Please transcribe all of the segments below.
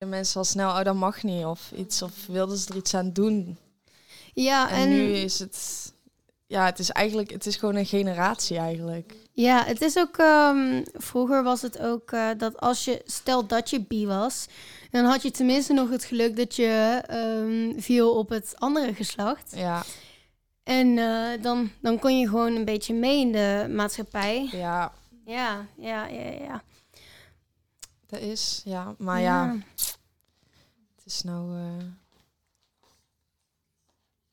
De mensen al snel, oh dat mag niet of iets, of wilden ze er iets aan doen. Ja, En, en, nu is het, ja, het is eigenlijk, het is gewoon een generatie eigenlijk. ja, het is ook, ehm, vroeger was het ook eh, dat als je, stel dat je bi was, dan had je tenminste nog het geluk dat je ehm, viel op het andere geslacht. Ja, En eh, dan, dan kon je gewoon een beetje mee in de maatschappij. ja, Ja, ja, ja, ja. dat is, ja. Maar ja, is nou, eh,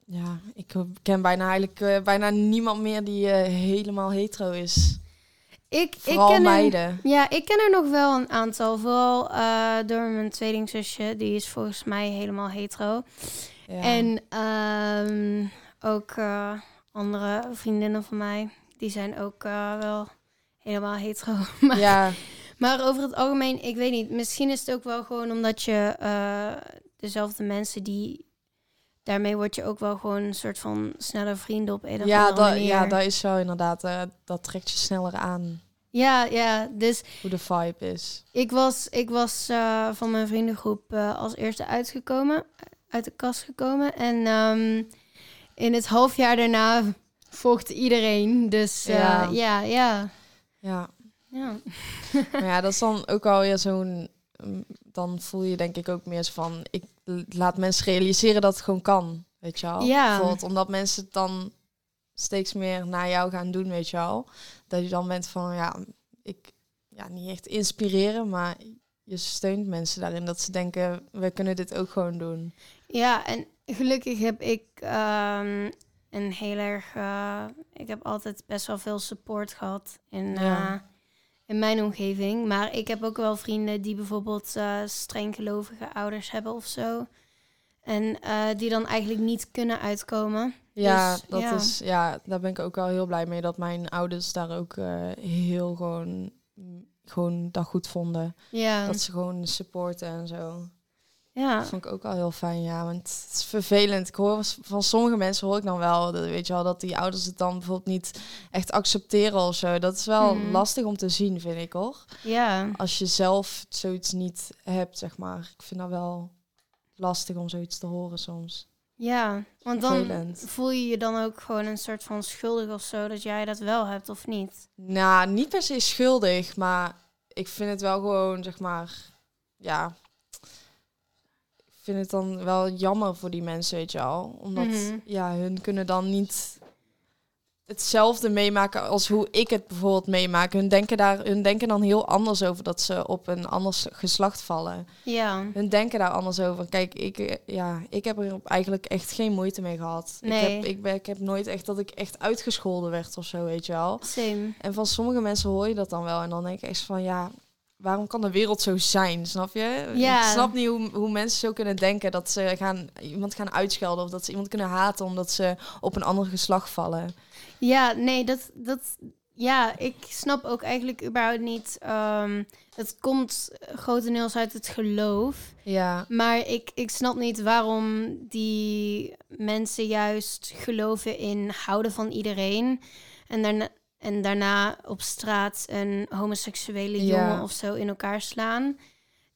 ja, ik ken bijna eigenlijk eh, bijna niemand meer die eh, helemaal hetero is. Ik, ik Vooral ken er, meiden. ja, ik ken er nog wel een aantal. Vooral door mijn tweelingzusje. Die is volgens mij helemaal hetero. Ja. En ehm, ook andere vriendinnen van mij. Die zijn ook wel helemaal hetero. maar, ja, maar over het algemeen, ik weet niet. Misschien is het ook wel gewoon omdat je eh, dezelfde mensen die... Daarmee word je ook wel gewoon een soort van sneller vrienden op een of ja, andere dat, manier. ja, dat is zo inderdaad. eh, dat trekt je sneller aan, ja, ja, dus hoe de vibe is. Ik was, ik was eh, van mijn vriendengroep als eerste uitgekomen, uit de kast gekomen. En ehm, in het halfjaar daarna volgde iedereen. Dus Ja. ja, ja, ja. Ja, maar ja, dat is dan ook alweer zo'n... mm, Dan voel je denk ik ook meer zo van... Ik laat mensen realiseren dat het gewoon kan, weet je wel. Ja. Bijvoorbeeld omdat mensen het dan steeds meer naar jou gaan doen, weet je wel. Dat je dan bent van, ja, ik... Ja, niet echt inspireren, maar je steunt mensen daarin. Dat ze denken, we kunnen dit ook gewoon doen. Ja, en gelukkig heb ik ehm, een heel erg... eh, ik heb altijd best wel veel support gehad in, Ja. eh, in mijn omgeving. Maar ik heb ook wel vrienden die bijvoorbeeld eh streng gelovige ouders hebben of zo. En eh, die dan eigenlijk niet kunnen uitkomen. Ja, Dus, dat ja. is, ja, daar ben ik ook wel heel blij mee dat mijn ouders daar ook eh, heel gewoon, mm, gewoon dat goed vonden. Ja, Dat ze gewoon supporten en zo. Ja. Dat vond ik ook al heel fijn, ja. Want het is vervelend. Ik hoor van sommige mensen hoor ik dan wel, dat, weet je wel, dat die ouders het dan bijvoorbeeld niet echt accepteren of zo. Dat is wel Mhm. lastig om te zien, vind ik hoor. ja. Als je zelf zoiets niet hebt, zeg maar. Ik vind dat wel lastig om zoiets te horen soms. Ja, want dan Vervelend. voel je je dan ook gewoon een soort van schuldig of zo dat jij dat wel hebt of niet. Nou, niet per se schuldig, maar ik vind het wel gewoon, zeg maar, ja. Vind het dan wel jammer voor die mensen, weet je wel. Omdat, Mhm. ja, hun kunnen dan niet hetzelfde meemaken als hoe ik het bijvoorbeeld meemaak. Hun denken, daar, hun denken dan heel anders over dat ze op een ander s- geslacht vallen. Ja, Hun denken daar anders over. Kijk, ik, eh, ja, ik heb er eigenlijk echt geen moeite mee gehad. Nee. Ik, heb, ik, ben, ik heb nooit echt dat ik echt uitgescholden werd of zo, weet je wel. same. En van sommige mensen hoor je dat dan wel. En dan denk ik echt van ja, waarom kan de wereld zo zijn? Snap je? Ja. Ik snap niet hoe, hoe mensen zo kunnen denken dat ze gaan, iemand gaan uitschelden of dat ze iemand kunnen haten omdat ze op een ander geslacht vallen. Ja, nee, dat, dat, ja, ik snap ook eigenlijk überhaupt niet. ehm, het komt grotendeels uit het geloof. Ja, Maar ik, ik snap niet waarom die mensen juist geloven in houden van iedereen. En daarna, en daarna op straat een homoseksuele Ja. jongen of zo in elkaar slaan.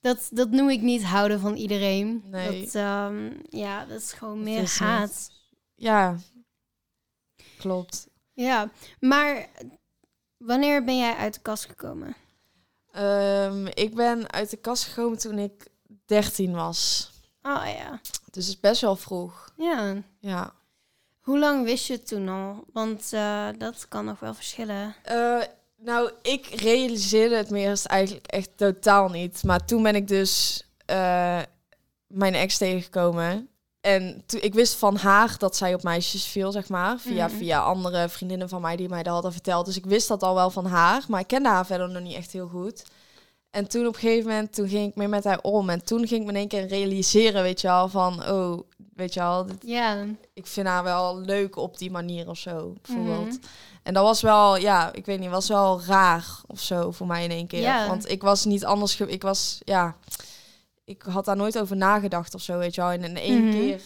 Dat, dat noem ik niet houden van iedereen. Nee. Dat, ehm, ja, dat is gewoon meer is haat. ja, klopt. Ja, maar wanneer ben jij uit de kast gekomen? Ehm, ik ben uit de kast gekomen toen ik 13 was. Oh ja. Dus het is best wel vroeg. Ja. Ja. Hoe lang wist je het toen al? Want eh, dat kan nog wel verschillen. Eh, nou, ik realiseerde het me eerst eigenlijk echt totaal niet. Maar toen ben ik dus eh, mijn ex tegengekomen. En toen, ik wist van haar dat zij op meisjes viel, zeg maar. Via, Mhm. via andere vriendinnen van mij die mij dat hadden verteld. Dus ik wist dat al wel van haar. Maar ik kende haar verder nog niet echt heel goed. En toen op een gegeven moment, toen ging ik meer met haar om. En toen ging ik me in één keer realiseren, weet je wel, van... Oh, weet je wel, dit- Ja. ik vind haar wel leuk op die manier of zo, bijvoorbeeld. Mhm. En dat was wel, ja, ik weet niet, was wel raar of zo voor mij in één keer. Want ik was niet anders, ge- ik was, ja, ik had daar nooit over nagedacht of zo, weet je wel. En in één Mhm. keer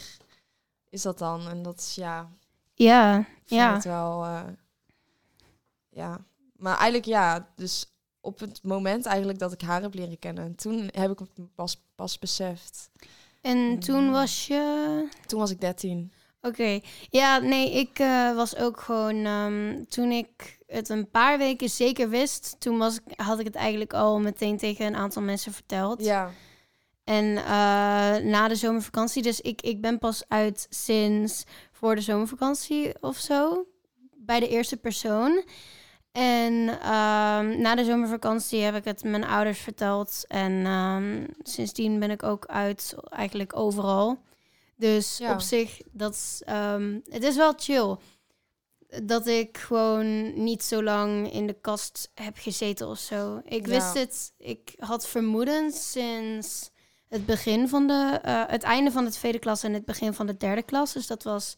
is dat dan. En dat is, ja, Ja. Ja. wel, eh, ja. Maar eigenlijk, ja, dus op het moment eigenlijk dat ik haar heb leren kennen. En toen heb ik het pas, pas beseft. En toen Mm. was je... Toen was ik 13. Oké. Ja, nee, ik eh, was ook gewoon... ehm, toen ik het een paar weken zeker wist... toen was ik, had ik het eigenlijk al meteen tegen een aantal mensen verteld. Ja. En eh, na de zomervakantie. Dus ik, ik ben pas uit sinds voor de zomervakantie of zo. Bij de eerste persoon. En ehm, na de zomervakantie heb ik het mijn ouders verteld. En ehm, sindsdien ben ik ook uit eigenlijk overal. Dus Ja. op zich, dat is, ehm, het is wel chill. Dat ik gewoon niet zo lang in de kast heb gezeten of zo. Ik Ja. wist het, ik had vermoedens sinds het begin van de, eh, het einde van de tweede klas en het begin van de derde klas. Dus dat was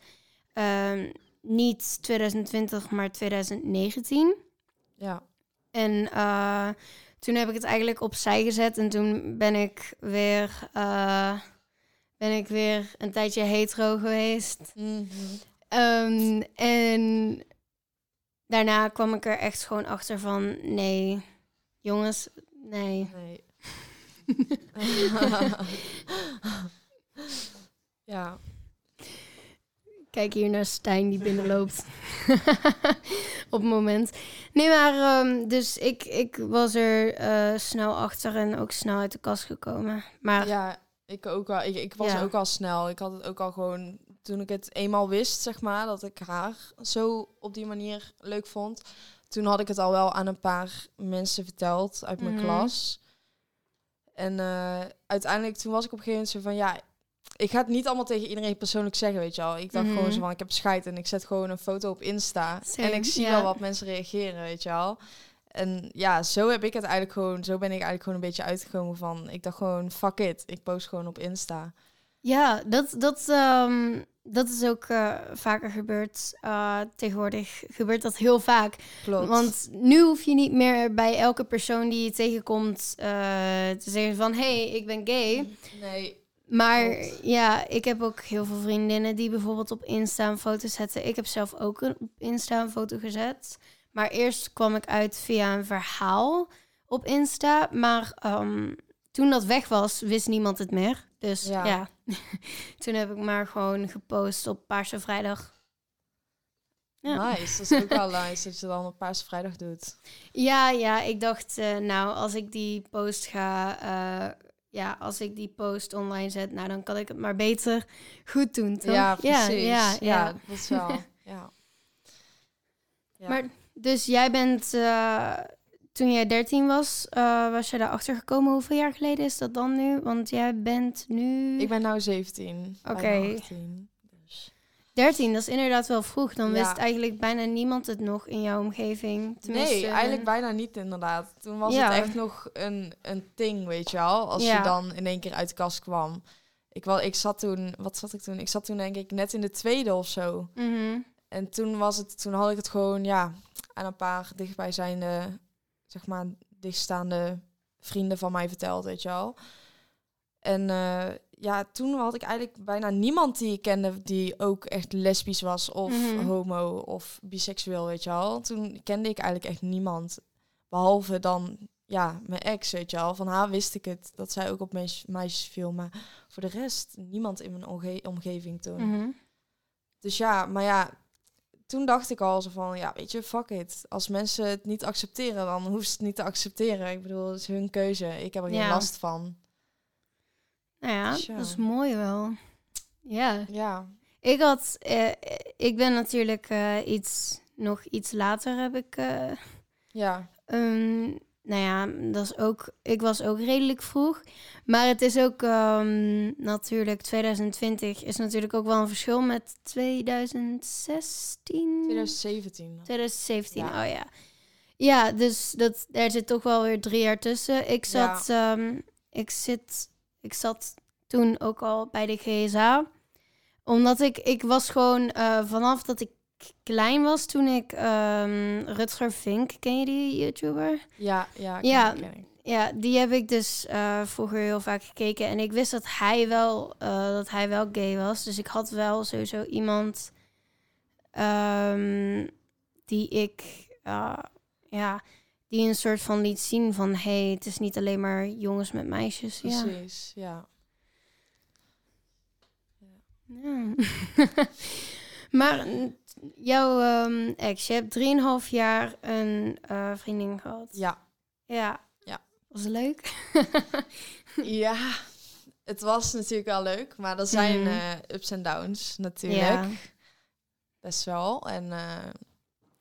niet 2020, maar 2019. Ja. En eh, toen heb ik het eigenlijk opzij gezet en toen ben ik weer, eh, ben ik weer een tijdje hetero geweest. Mhm. Ehm, en daarna kwam ik er echt gewoon achter van, nee, jongens, nee. Nee. ja. Kijk hier naar Stijn die binnenloopt. Op het moment. Nee, maar ehm, dus ik, ik was er eh, snel achter en ook snel uit de kast gekomen. Maar Ja, ik ook wel. Ik, ik was Ja. ook al snel. Ik had het ook al gewoon toen ik het eenmaal wist, zeg maar, dat ik haar zo op die manier leuk vond. Toen had ik het al wel aan een paar mensen verteld uit mijn Mhm. klas. En eh, uiteindelijk toen was ik op een gegeven moment zo van ja, ik ga het niet allemaal tegen iedereen persoonlijk zeggen, weet je wel. Ik dacht Mhm. gewoon zo van ik heb scheid en ik zet gewoon een foto op Insta Same, en ik zie wel wat mensen reageren, weet je wel. En ja, zo heb ik het eigenlijk gewoon, zo ben ik eigenlijk gewoon een beetje uitgekomen van, ik dacht gewoon, fuck it, ik post gewoon op Insta. ja, dat, dat, ehm, dat is ook eh, vaker gebeurd. Eh, tegenwoordig gebeurt dat heel vaak. Klopt. Want nu hoef je niet meer bij elke persoon die je tegenkomt eh, te zeggen van... hé, hey, ik ben gay. nee, Maar ja, ik heb ook heel veel vriendinnen die bijvoorbeeld op Insta een foto zetten. Ik heb zelf ook een, op Insta een foto gezet. Maar eerst kwam ik uit via een verhaal op Insta. Maar ehm, toen dat weg was, wist niemand het meer. Dus ja, Ja. toen heb ik maar gewoon gepost op Paarse Vrijdag. Ja. nice. Dat is ook wel nice dat je dan op Paarse Vrijdag doet. Ja, ja, ik dacht, eh, nou, als ik die post ga, eh, ja, als ik die post online zet, nou, dan kan ik het maar beter goed doen, toch? Ja, precies. Ja, ja, ja. dat is wel. ja. Maar dus jij bent, eh, toen jij 13 was, eh, was je daarachter gekomen. Hoeveel jaar geleden is dat dan nu? Want jij bent nu ik ben nou 17. Oké. bijna 18. Dus. 13, dat is inderdaad wel vroeg. Dan Ja. wist eigenlijk bijna niemand het nog in jouw omgeving. Tenminste, Nee, eigenlijk bijna niet inderdaad. Toen was Ja. het echt nog een, een ding, weet je wel. Als Ja. je dan in één keer uit de kast kwam. Ik, wel, ik zat toen, wat zat ik toen? Ik zat toen denk ik net in de tweede of zo. Mhm. En toen was het, toen had ik het gewoon, ja, aan een paar dichtbijzijnde, zeg maar, dichtstaande vrienden van mij verteld, weet je wel. En eh, ja, toen had ik eigenlijk bijna niemand die ik kende die ook echt lesbisch was of Mhm. homo of biseksueel, weet je wel. Toen kende ik eigenlijk echt niemand, behalve dan, ja, mijn ex, weet je wel. Van haar wist ik het, dat zij ook op meis- meisjes viel, maar voor de rest niemand in mijn omge- omgeving toen. Mhm. Dus ja, maar ja, toen dacht ik al zo van, ja, weet je, fuck it. Als mensen het niet accepteren, dan hoeven ze het niet te accepteren. Ik bedoel, het is hun keuze. Ik heb er geen Ja. last van. Nou ja, dat is mooi wel. Ja. Ja, Ik had, eh, ik ben natuurlijk eh, iets, nog iets later heb ik, eh, ja, ehm, nou ja, dat is ook, ik was ook redelijk vroeg. Maar het is ook ehm, natuurlijk, 2020 is natuurlijk ook wel een verschil met 2016. 2017. 2017, Ja. oh ja. Ja, dus dat, er zit toch wel weer drie jaar tussen. Ik Ja. zat, ehm, ik zit, ik zat toen ook al bij de GSA. Omdat ik, ik was gewoon eh, vanaf dat ik klein was, toen ik ehm, Rutger Vink, ken je die YouTuber? Ja, ja, Ja. ken ik, ken ik. Ja, die heb ik dus eh, vroeger heel vaak gekeken. En ik wist dat hij wel, eh, dat hij wel gay was. Dus ik had wel sowieso iemand ehm, die ik... eh, ja, die een soort van liet zien van... hé, hey, het is niet alleen maar jongens met meisjes. Ja. Precies, ja. Ja. maar jouw ehm, ex, je hebt drieënhalf jaar een eh, vriendin gehad. Ja. Ja. Ja. Was het leuk? ja, het was natuurlijk wel leuk, maar er zijn Mhm. eh, ups en downs natuurlijk. Ja. Best wel. En, eh,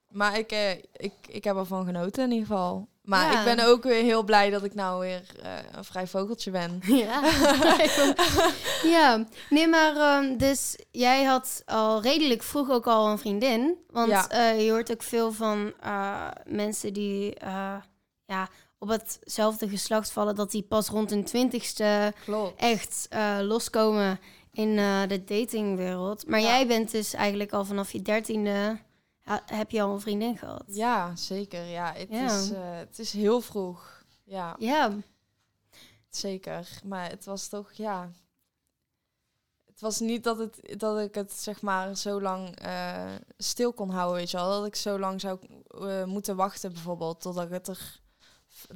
maar ik, eh, ik, ik heb ervan genoten in ieder geval. Maar Ja. ik ben ook weer heel blij dat ik nou weer eh, een vrij vogeltje ben. Ja. ja. Nee, maar ehm, dus jij had al redelijk vroeg ook al een vriendin. Want Ja. eh, je hoort ook veel van eh, mensen die ja, op hetzelfde geslacht vallen... dat die pas rond hun twintigste Klopt. echt loskomen in de datingwereld. Maar Ja. jij bent dus eigenlijk al vanaf je dertiende... ha- heb je al een vriendin gehad? Ja, zeker. Ja, het, Ja. Is, eh, het is heel vroeg. Ja, Ja. zeker. Maar het was toch, ja... Het was niet dat, het, dat ik het zeg maar zo lang eh, stil kon houden, weet je wel. Dat ik zo lang zou eh, moeten wachten bijvoorbeeld, totdat ik het er...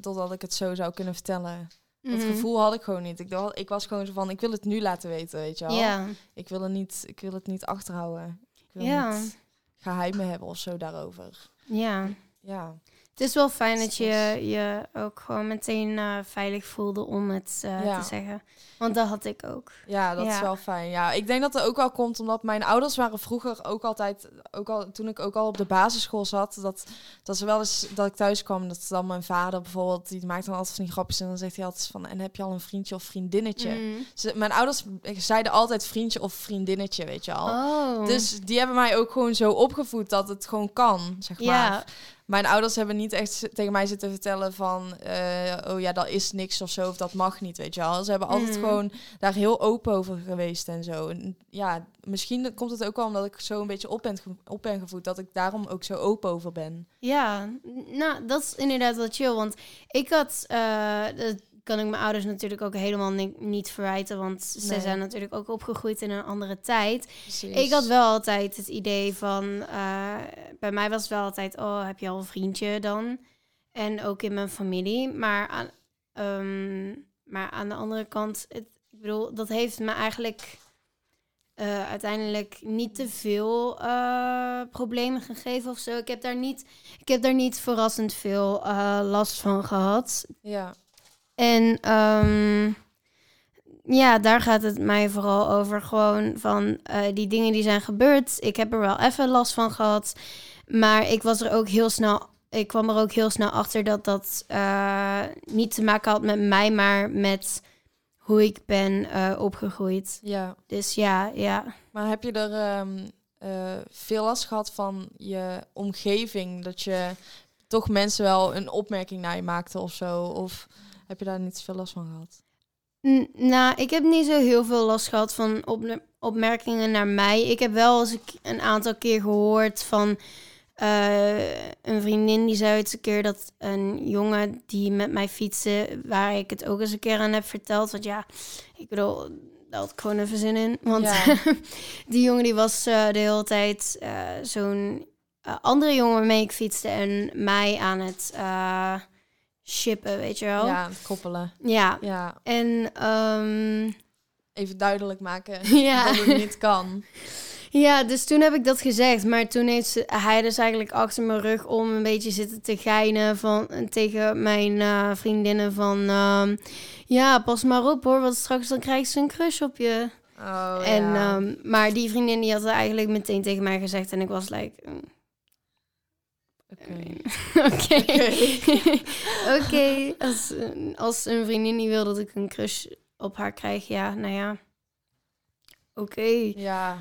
Totdat ik het zo zou kunnen vertellen. Dat Mhm. gevoel had ik gewoon niet. Ik, dacht, ik was gewoon zo van, ik wil het nu laten weten, weet je wel. Ja. Ik, wil het niet, ik wil het niet achterhouden. Ik wil Ja. niet geheimen hebben of zo daarover. Ja. Ja, Het is wel fijn dat je dat- je ook gewoon meteen eh, veilig voelde om het eh, Ja. te zeggen. Want dat had ik ook. ja dat is wel fijn. Ja, ik denk dat er ook wel komt omdat mijn ouders waren vroeger ook altijd, ook al, toen ik ook al op de basisschool zat, dat, dat ze wel eens dat ik thuis kwam, dat dan mijn vader bijvoorbeeld, die maakt dan altijd van die grapjes en dan zegt hij altijd van, en heb je al een vriendje of vriendinnetje? Ze, mijn ouders zeiden altijd vriendje of vriendinnetje, weet je al. Oh. Dus die hebben mij ook gewoon zo opgevoed dat het gewoon kan, zeg maar. ja. Mijn ouders hebben niet echt tegen mij zitten vertellen van... eh, oh ja, dat is niks of zo, of dat mag niet, weet je wel. Ze hebben altijd Mhm. gewoon daar heel open over geweest en zo. En ja, misschien komt het ook wel omdat ik zo een beetje op ben, op ben gevoed... dat ik daarom ook zo open over ben. Ja, nou, dat is inderdaad wel chill. Want ik had, dat kan ik mijn ouders natuurlijk ook helemaal ni- niet verwijten. Want ze zijn natuurlijk ook opgegroeid in een andere tijd. Precies. Ik had wel altijd het idee van, eh, bij mij was het wel altijd, oh, heb je al een vriendje dan? En ook in mijn familie. Maar aan, ehm, maar aan de andere kant, het, ik bedoel, dat heeft me eigenlijk eh, uiteindelijk niet te veel eh, problemen gegeven of zo. Ik heb daar niet, ik heb daar niet verrassend veel last van gehad. Ja, En ehm, ja, daar gaat het mij vooral over. Gewoon van eh, die dingen die zijn gebeurd. Ik heb er wel even last van gehad. Maar ik was er ook heel snel. Ik kwam er ook heel snel achter dat dat eh, niet te maken had met mij, maar met hoe ik ben eh, opgegroeid. ja. Dus ja, ja. Maar heb je er ehm, eh, veel last gehad van je omgeving? Dat je toch mensen wel een opmerking naar je maakte of zo? Of heb je daar niet veel last van gehad? N- nou, ik heb niet zo heel veel last gehad van op opmerkingen naar mij. Ik heb wel eens een aantal keer gehoord van eh, een vriendin die zei eens een keer dat een jongen die met mij fietste, waar ik het ook eens een keer aan heb verteld. Want ja, ik bedoel, daar had ik gewoon even zin in. Want Ja. die jongen die was eh, de hele tijd eh, zo'n andere jongen waarmee ik fietste en mij aan het shippen, weet je wel. Ja, koppelen. ja. Ja, En ehm, even duidelijk maken Ja. dat het niet kan. ja, dus toen heb ik dat gezegd. Maar toen heeft hij dus eigenlijk achter mijn rug om een beetje zitten te geinen van, tegen mijn eh, vriendinnen van... ehm, ja, pas maar op hoor, want straks dan krijgt ze een crush op je. Oh, en, ja. ehm, maar die vriendin die had eigenlijk meteen tegen mij gezegd. En ik was like... Oké. Oké. Oké. Als, als een vriendin niet wil dat ik een crush op haar krijg, ja, nou ja. Oké. Ja,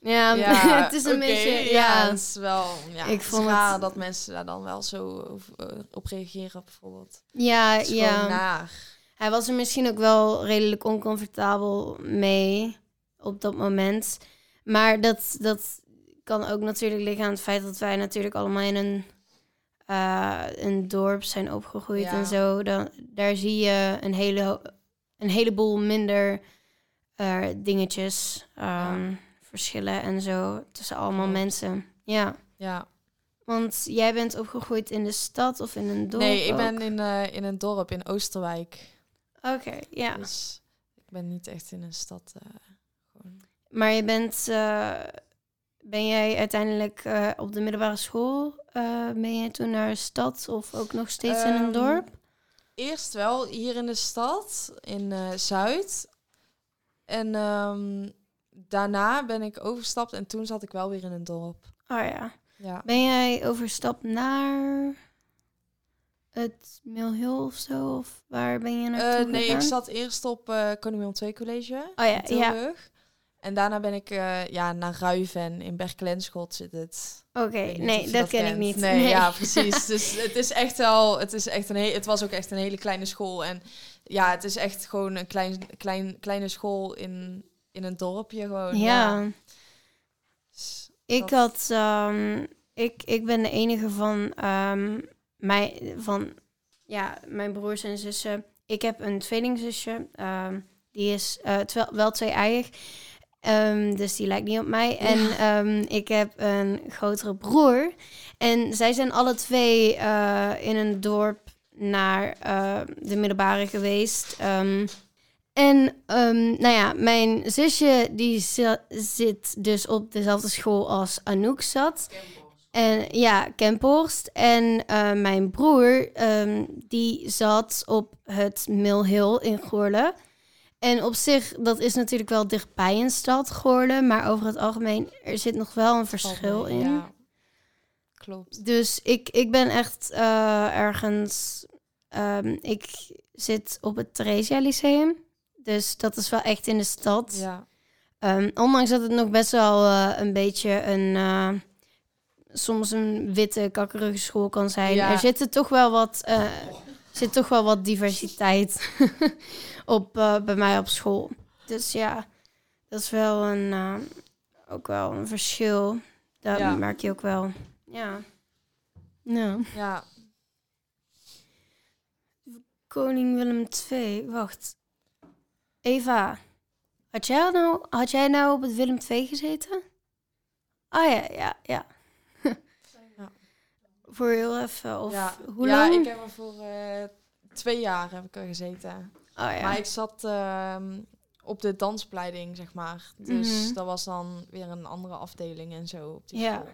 Ja, ja het is een beetje... Ja, Ja, het is wel... Ja, Ik vond het- dat mensen daar dan wel zo op, eh, op reageren, bijvoorbeeld. ja, ja. naar. Hij was er misschien ook wel redelijk oncomfortabel mee op dat moment. Maar dat, dat kan ook natuurlijk liggen aan het feit dat wij natuurlijk allemaal in een, eh, een dorp zijn opgegroeid Ja. en zo. Dan, daar zie je een, hele, een heleboel minder eh, dingetjes, ehm, verschillen en zo tussen allemaal mensen. Ja. Ja, Want jij bent opgegroeid in de stad of in een dorp? nee, ik ook? ben in, eh, in een dorp in Oosterwijk. Oké, ja. Dus ik ben niet echt in een stad. gewoon. Maar je bent... ben jij uiteindelijk eh, op de middelbare school... eh, ben je toen naar de stad of ook nog steeds in een Ehm, dorp? Eerst wel hier in de stad, in eh, Zuid. En ehm, daarna ben ik overgestapt en toen zat ik wel weer in een dorp. Oh ja. Ja. Ben jij overstapt naar het Mill Hill of zo? Of waar ben je naartoe Eh, nee, ik zat eerst op eh Koning Willem II College Oh ja, in ja. En daarna ben ik eh, ja, naar Ruiven in Berkelenschot zit het. Oké, nee, dat ken ik niet. Nee, ja, precies. Dus het is echt wel, het is echt een he- het was ook echt een hele kleine school. En ja, het is echt gewoon een klein, klein, kleine school in, in een dorpje gewoon. Ja, Dus ik dat- had, ehm, ik, ik ben de enige van, ehm mijn, van ja, mijn broers en zussen. Ik heb een tweelingzusje, ehm, die is twe- wel twee-eiig. Ehm, dus die lijkt niet op mij. En ehm, ik heb een grotere broer. En zij zijn alle twee eh, in een dorp naar eh, de middelbare geweest. Ehm, en nou ja, mijn zusje die zi- zit dus op dezelfde school als Anouk zat. En ja, Kemphorst. En eh, mijn broer, die zat op het Mill Hill in Goorlen. En op zich, dat is natuurlijk wel dichtbij een stad, Goorlen. Maar over het algemeen, er zit nog wel een verschil in. Ja. Klopt. Dus ik, ik ben echt eh, ergens... ehm, ik zit op het Theresia Lyceum. Dus dat is wel echt in de stad. Ja. Ehm, ondanks dat het nog best wel eh, een beetje een... eh, soms een witte, kakkerige school kan zijn. Ja. Er zitten toch wel wat... zit toch wel wat diversiteit op, eh, bij mij op school. Dus ja, dat is wel een... eh, ook wel een verschil. Dat Ja. merk je ook wel. Ja. Ja. ja. Koning Willem II. Wacht. Eva. Had jij nou, had jij nou op het Willem II gezeten? Ah ja, ja, ja. Ja. Voor heel even. Of ja. hoe ja, lang? ik heb er voor eh, twee jaar heb ik er gezeten. Oh ja. Maar ik zat ehm, op de dansopleiding, zeg maar. Dus Mhm. dat was dan weer een andere afdeling en zo op die Ja. school.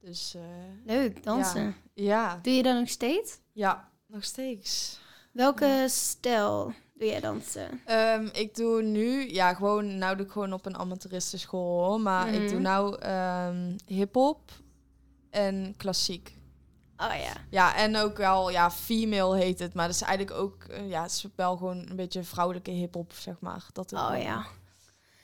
Dus eh, Leuk, dansen. ja, Doe je dat nog steeds? ja, nog steeds. Welke stijl doe jij dansen? Ehm, ik doe nu, ja, gewoon, nou doe ik gewoon op een amateuristenschool hoor. Maar ik doe Mhm. nou ehm hip-hop en klassiek. Oh ja. Ja, en ook wel, ja, female heet het. Maar dat is eigenlijk ook, eh, ja, het is wel gewoon een beetje vrouwelijke hip-hop, zeg maar. Dat Oh wel. ja.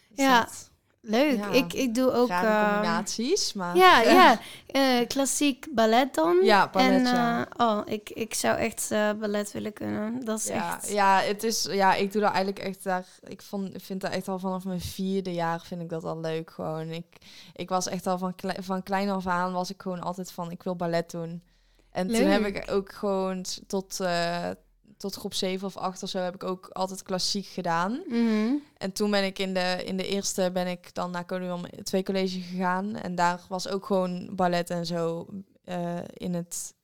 Dus Ja. dat- Leuk. Ja. Ik, ik doe ook... Ehm, combinaties, maar... Ja, ja. Eh, klassiek ballet dan. Ja, ballet, en, ja. eh, oh, ik, ik zou echt ballet willen kunnen. Dat is Ja, echt... ja, het is, ja, ik doe dat eigenlijk echt daar. Ik vond, vind dat echt al vanaf mijn vierde jaar vind ik dat al leuk. Gewoon, ik, ik was echt al van, van klein af aan was ik gewoon altijd van, ik wil ballet doen. En toen heb ik ook gewoon tot, eh, tot groep 7 of 8 of zo heb ik ook altijd klassiek gedaan. Mhm. En toen ben ik in de, in de eerste ben ik dan naar Willem II college gegaan. En daar was ook gewoon ballet en zo eh, in het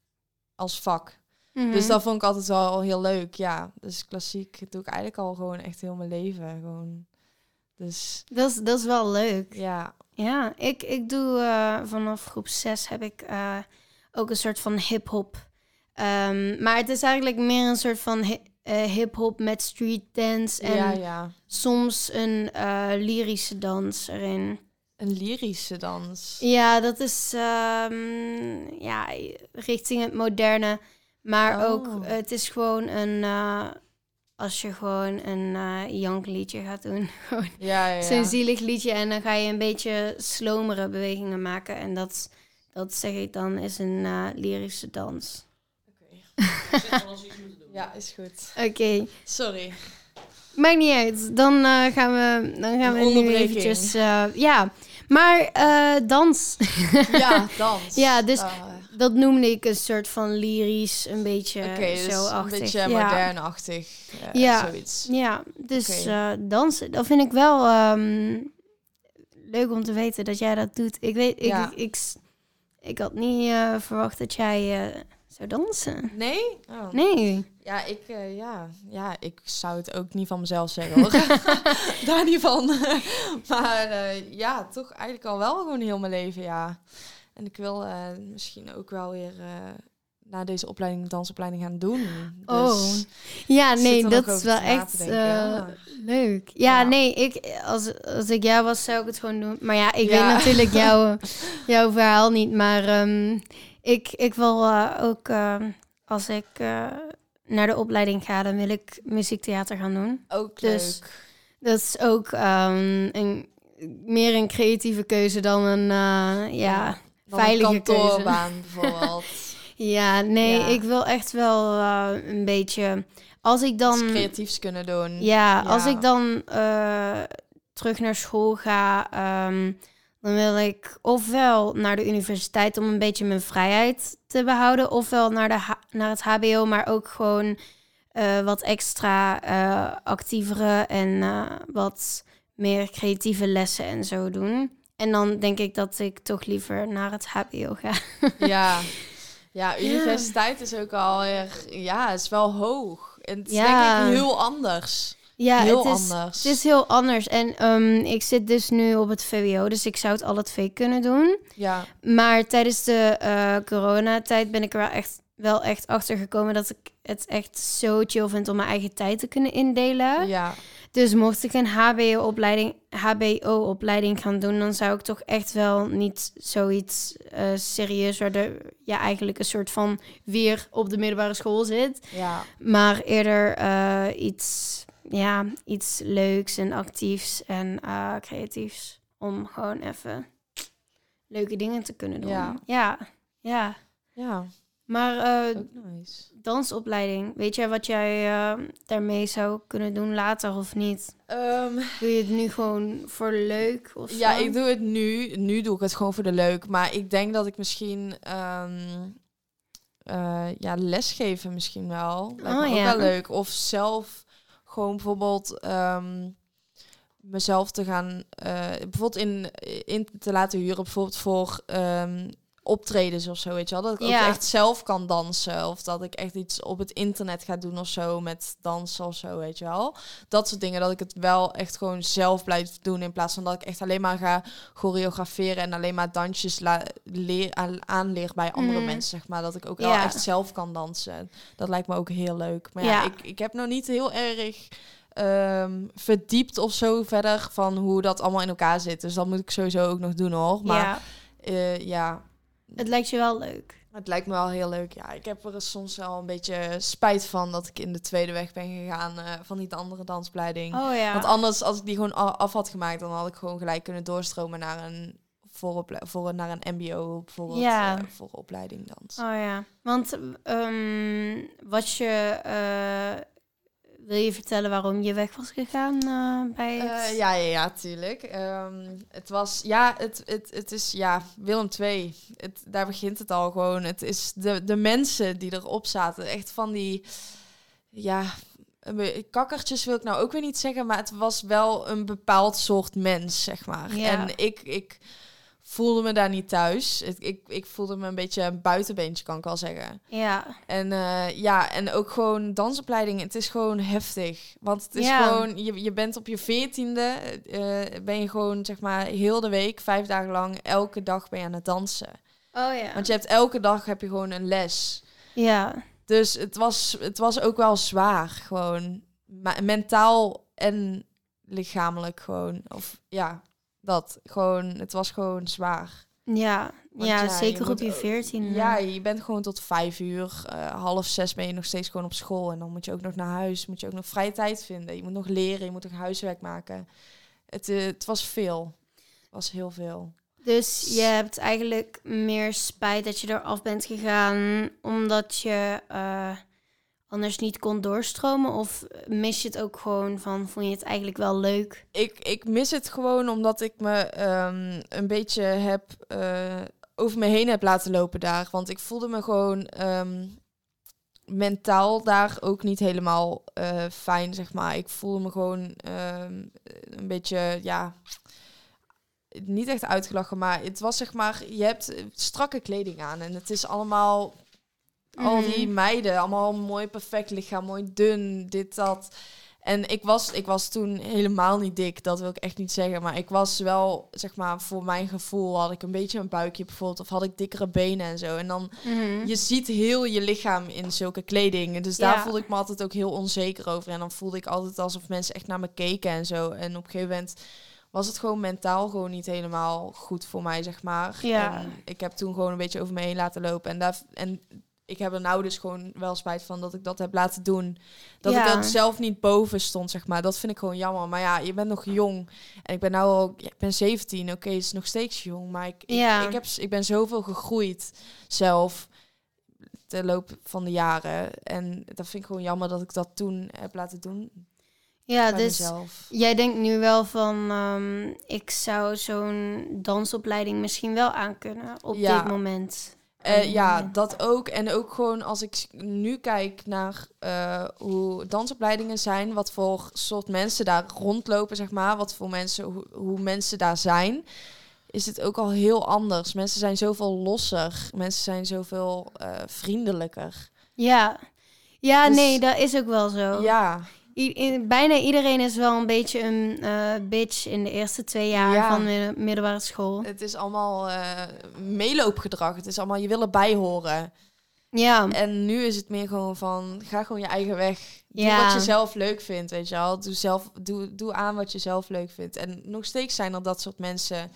als vak. Mhm. Dus dat vond ik altijd wel heel leuk, ja. Dus klassiek doe ik eigenlijk al gewoon echt heel mijn leven. Gewoon. Dus dat, is, dat is wel leuk. ja, Ja, ik, ik doe eh, vanaf groep 6 heb ik ook een soort van hip-hop. Ehm, maar het is eigenlijk meer een soort van hi- eh, hip-hop met street dance. En ja, ja. soms een eh, lyrische dans erin. Een lyrische dans. Ja, dat is ehm, ja, richting het moderne. Maar Oh. ook, het is gewoon een... eh, als je gewoon een eh jankliedje gaat doen. Gewoon Ja, ja, Zo'n zielig liedje en dan ga je een beetje slomere bewegingen maken. En dat, dat zeg ik dan is een eh, lyrische dans. Ja, is goed. Oké, Sorry. maakt niet uit. Dan eh, gaan we, dan gaan Een we nu eventjes... eh, ja, maar eh, dans. Ja, dans. Ja, dus Ah, dat noemde ik een soort van lyrisch, een beetje Oké, dus zo een beetje ja. modernachtig. Ja. Zoiets. Ja, dus Oké. eh, dansen, dat vind ik wel ehm, leuk om te weten dat jij dat doet. Ik weet, ik, Ja. ik, ik, Ik had niet eh, verwacht dat jij eh, zou dansen. Nee? Oh. Nee. Ja, ik, eh, ja, ja, ik zou het ook niet van mezelf zeggen hoor. Daar niet van. maar ja, toch eigenlijk al wel gewoon heel mijn leven, ja. En ik wil misschien ook wel weer na deze opleiding dansopleiding gaan doen. Dus Oh. Ja, ik zit nee, dat is wel echt eh, ja. leuk. Ja, Ja. nee, ik, als, als ik jou was, zou ik het gewoon doen. Maar ja, ik Ja. weet natuurlijk jouw, jouw verhaal niet. Maar ehm, ik, ik wil eh, ook, eh, als ik eh, naar de opleiding ga, dan wil ik muziektheater gaan doen. Ook Dus- leuk. Dat is ook ehm, een, meer een creatieve keuze dan een, ja... Dan veilige een keuze. kantoorbaan bijvoorbeeld. Ja, nee, Ja. ik wil echt wel eh, een beetje... Als ik Dan... dan... creatiefs kunnen doen. Ja, als ik dan eh, terug naar school ga, ehm, dan wil ik ofwel naar de universiteit om een beetje mijn vrijheid te behouden, ofwel naar, de naar het HBO, maar ook gewoon eh, wat extra actievere en wat meer creatieve lessen en zo doen. En dan denk ik dat ik toch liever naar het HBO ga. Ja. Ja, universiteit is ook al erg... Ja, het is wel hoog. En het is Ja. denk ik heel anders. Ja, heel het is, anders. Het is heel anders. En ehm, ik zit dus nu op het VWO, dus ik zou het alle twee kunnen doen. Ja, Maar tijdens de eh, coronatijd ben ik er wel echt, wel echt achter gekomen dat ik het echt zo chill vind om mijn eigen tijd te kunnen indelen. ja. Dus mocht ik een HBO-opleiding HBO-opleiding gaan doen, dan zou ik toch echt wel niet zoiets eh serieus waar de, ja, eigenlijk een soort van weer op de middelbare school zit. ja. Maar eerder eh, iets, ja, iets leuks en actiefs en eh, creatiefs. Om gewoon even leuke dingen te kunnen doen. Ja. ja. ja. Ja, Maar eh, nice. dansopleiding, weet jij wat jij eh, daarmee zou kunnen doen later of niet? Ehm, Doe je het nu gewoon voor leuk of ja, zo? ik doe het nu. Nu doe ik het gewoon voor de leuk. Maar ik denk dat ik misschien... ehm eh, ja, lesgeven misschien wel. Lijkt Oh, me ook ja. wel leuk. Of zelf gewoon bijvoorbeeld... ehm, mezelf te gaan... eh, bijvoorbeeld in, in te laten huren. Bijvoorbeeld voor... ehm, optredens of zo, weet je wel. Dat ik Ja. ook echt zelf kan dansen. Of dat ik echt iets op het internet ga doen of zo met dansen of zo, weet je wel. Dat soort dingen, dat ik het wel echt gewoon zelf blijf doen. In plaats van dat ik echt alleen maar ga choreograferen en alleen maar dansjes leer, aan, aanleer bij andere Mhm. mensen, zeg maar. Dat ik ook wel Ja. echt zelf kan dansen. Dat lijkt me ook heel leuk. Maar ja, Ja. ik, ik heb nog niet heel erg ehm, verdiept of zo verder van hoe dat allemaal in elkaar zit. Dus dat moet ik sowieso ook nog doen hoor. Maar ja, eh, ja, het lijkt je wel leuk. het lijkt me wel heel leuk. Ja, ik heb er soms wel een beetje spijt van dat ik in de tweede weg ben gegaan eh, van die andere dansopleiding. Oh ja. Want anders, als ik die gewoon af had gemaakt, dan had ik gewoon gelijk kunnen doorstromen naar een voorople- voor, naar een MBO bijvoorbeeld Ja. eh, voor opleiding dans. Oh ja, want ehm wat je eh, wil je vertellen waarom je weg was gegaan eh, bij het? Eh, ja, ja, ja, tuurlijk. Ehm, het was, ja, het, het, het is, ja, Willem II. Het, daar begint het al gewoon. Het is de, de mensen die erop zaten. Echt van die, ja, kakkertjes wil ik nou ook weer niet zeggen, maar het was wel een bepaald soort mens, zeg maar. Ja. En ik, ik voelde me daar niet thuis. Het- ik, ik voelde me een beetje een buitenbeentje, kan ik wel zeggen. Ja, En eh, ja, en ook gewoon dansopleiding. Het is gewoon heftig. Want het is Ja. gewoon, je, je bent op je veertiende, eh ben je gewoon zeg maar heel de week, vijf dagen lang, elke dag ben je aan het dansen. oh ja. Want je hebt elke dag heb je gewoon een les. Ja, Dus het was, het was ook wel zwaar, gewoon mentaal en lichamelijk gewoon. Of ja, dat gewoon, het was gewoon zwaar. ja, ja, ja, zeker je op je veertien. Ja, je bent gewoon tot vijf uur, eh, half zes ben je nog steeds gewoon op school. En dan moet je ook nog naar huis, moet je ook nog vrije tijd vinden. Je moet nog leren, je moet nog huiswerk maken. Het, eh, het was veel. Het was heel veel. Dus je hebt eigenlijk meer spijt dat je eraf bent gegaan omdat je eh, anders niet kon doorstromen? Of mis je het ook gewoon van, vond je het eigenlijk wel leuk? Ik, ik mis het gewoon omdat ik me ehm, een beetje heb eh, over me heen heb laten lopen daar. Want ik voelde me gewoon ehm, mentaal daar ook niet helemaal eh, fijn, zeg maar. Ik voelde me gewoon ehm, een beetje, ja, niet echt uitgelachen, maar het was zeg maar, je hebt strakke kleding aan en het is allemaal al die Mhm. meiden, allemaal mooi perfect lichaam, mooi dun, dit dat. En ik was, ik was toen helemaal niet dik, dat wil ik echt niet zeggen. Maar ik was wel, zeg maar, voor mijn gevoel had ik een beetje een buikje bijvoorbeeld. Of had ik dikkere benen en zo. En dan, Mhm. je ziet heel je lichaam in zulke kleding. Dus daar Ja. voelde ik me altijd ook heel onzeker over. En dan voelde ik altijd alsof mensen echt naar me keken en zo. En op een gegeven moment was het gewoon mentaal gewoon niet helemaal goed voor mij, zeg maar. Ja. En ik heb toen gewoon een beetje over me heen laten lopen. En, daar, en ik heb er nou dus gewoon wel spijt van dat ik dat heb laten doen. Dat Ja. ik er zelf niet boven stond, zeg maar. Dat vind ik gewoon jammer. Maar ja, je bent nog jong. En ik ben nou al, ja, ik ben 17. Oké, het is nog steeds jong. Maar ik, ik, Ja. ik, heb, ik ben zoveel gegroeid zelf de loop van de jaren. En dat vind ik gewoon jammer dat ik dat toen heb laten doen. Ja, dus mezelf. jij denkt nu wel van, ehm, ik zou zo'n dansopleiding misschien wel aankunnen op dit moment. Eh, ja, dat ook. En ook gewoon als ik nu kijk naar eh, hoe dansopleidingen zijn, wat voor soort mensen daar rondlopen, zeg maar, wat voor mensen, hoe, hoe mensen daar zijn, is het ook al heel anders. Mensen zijn zoveel losser, mensen zijn zoveel eh, vriendelijker. Ja, ja Dus- nee, dat is ook wel zo. Ja, I- bijna iedereen is wel een beetje een eh, bitch in de eerste twee jaar Ja. van de middelbare school. het is allemaal eh, meeloopgedrag. Het is allemaal, je wil erbij horen. Ja, En nu is het meer gewoon van, ga gewoon je eigen weg. Doe Ja. wat je zelf leuk vindt, weet je wel. Doe, zelf, doe, doe aan wat je zelf leuk vindt. En nog steeds zijn er dat soort mensen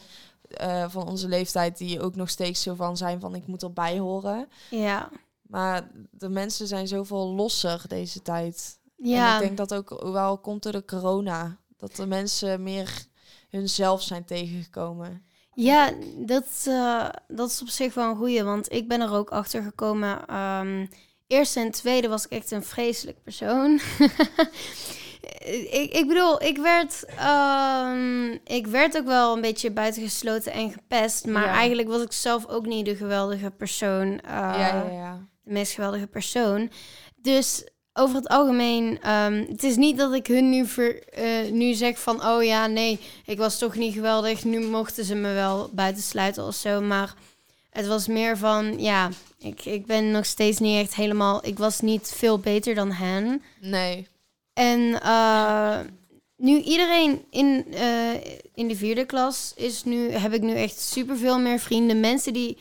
eh, van onze leeftijd... die ook nog steeds zo van zijn van, ik moet erbij horen. ja, Maar de mensen zijn zoveel losser deze tijd. Ja. En ik denk dat ook wel komt door de corona. Dat de mensen meer hunzelf zijn tegengekomen. Ja, dat, eh, dat is op zich wel een goeie, want ik ben er ook achter gekomen. eerst en tweede was ik echt een vreselijk persoon. ik, ik bedoel, ik werd, ehm, ik werd ook wel een beetje buitengesloten en gepest, maar Ja. eigenlijk was ik zelf ook niet de geweldige persoon, eh, ja, ja, ja. de meest geweldige persoon. Dus over het algemeen, ehm, het is niet dat ik hun nu, ver, eh, nu zeg van, oh ja, nee, ik was toch niet geweldig. Nu mochten ze me wel buitensluiten of zo. Maar het was meer van, ja, ik, ik ben nog steeds niet echt helemaal, ik was niet veel beter dan hen. Nee. En eh, nu iedereen in, eh, in de vierde klas is nu, heb ik nu echt superveel meer vrienden. Mensen die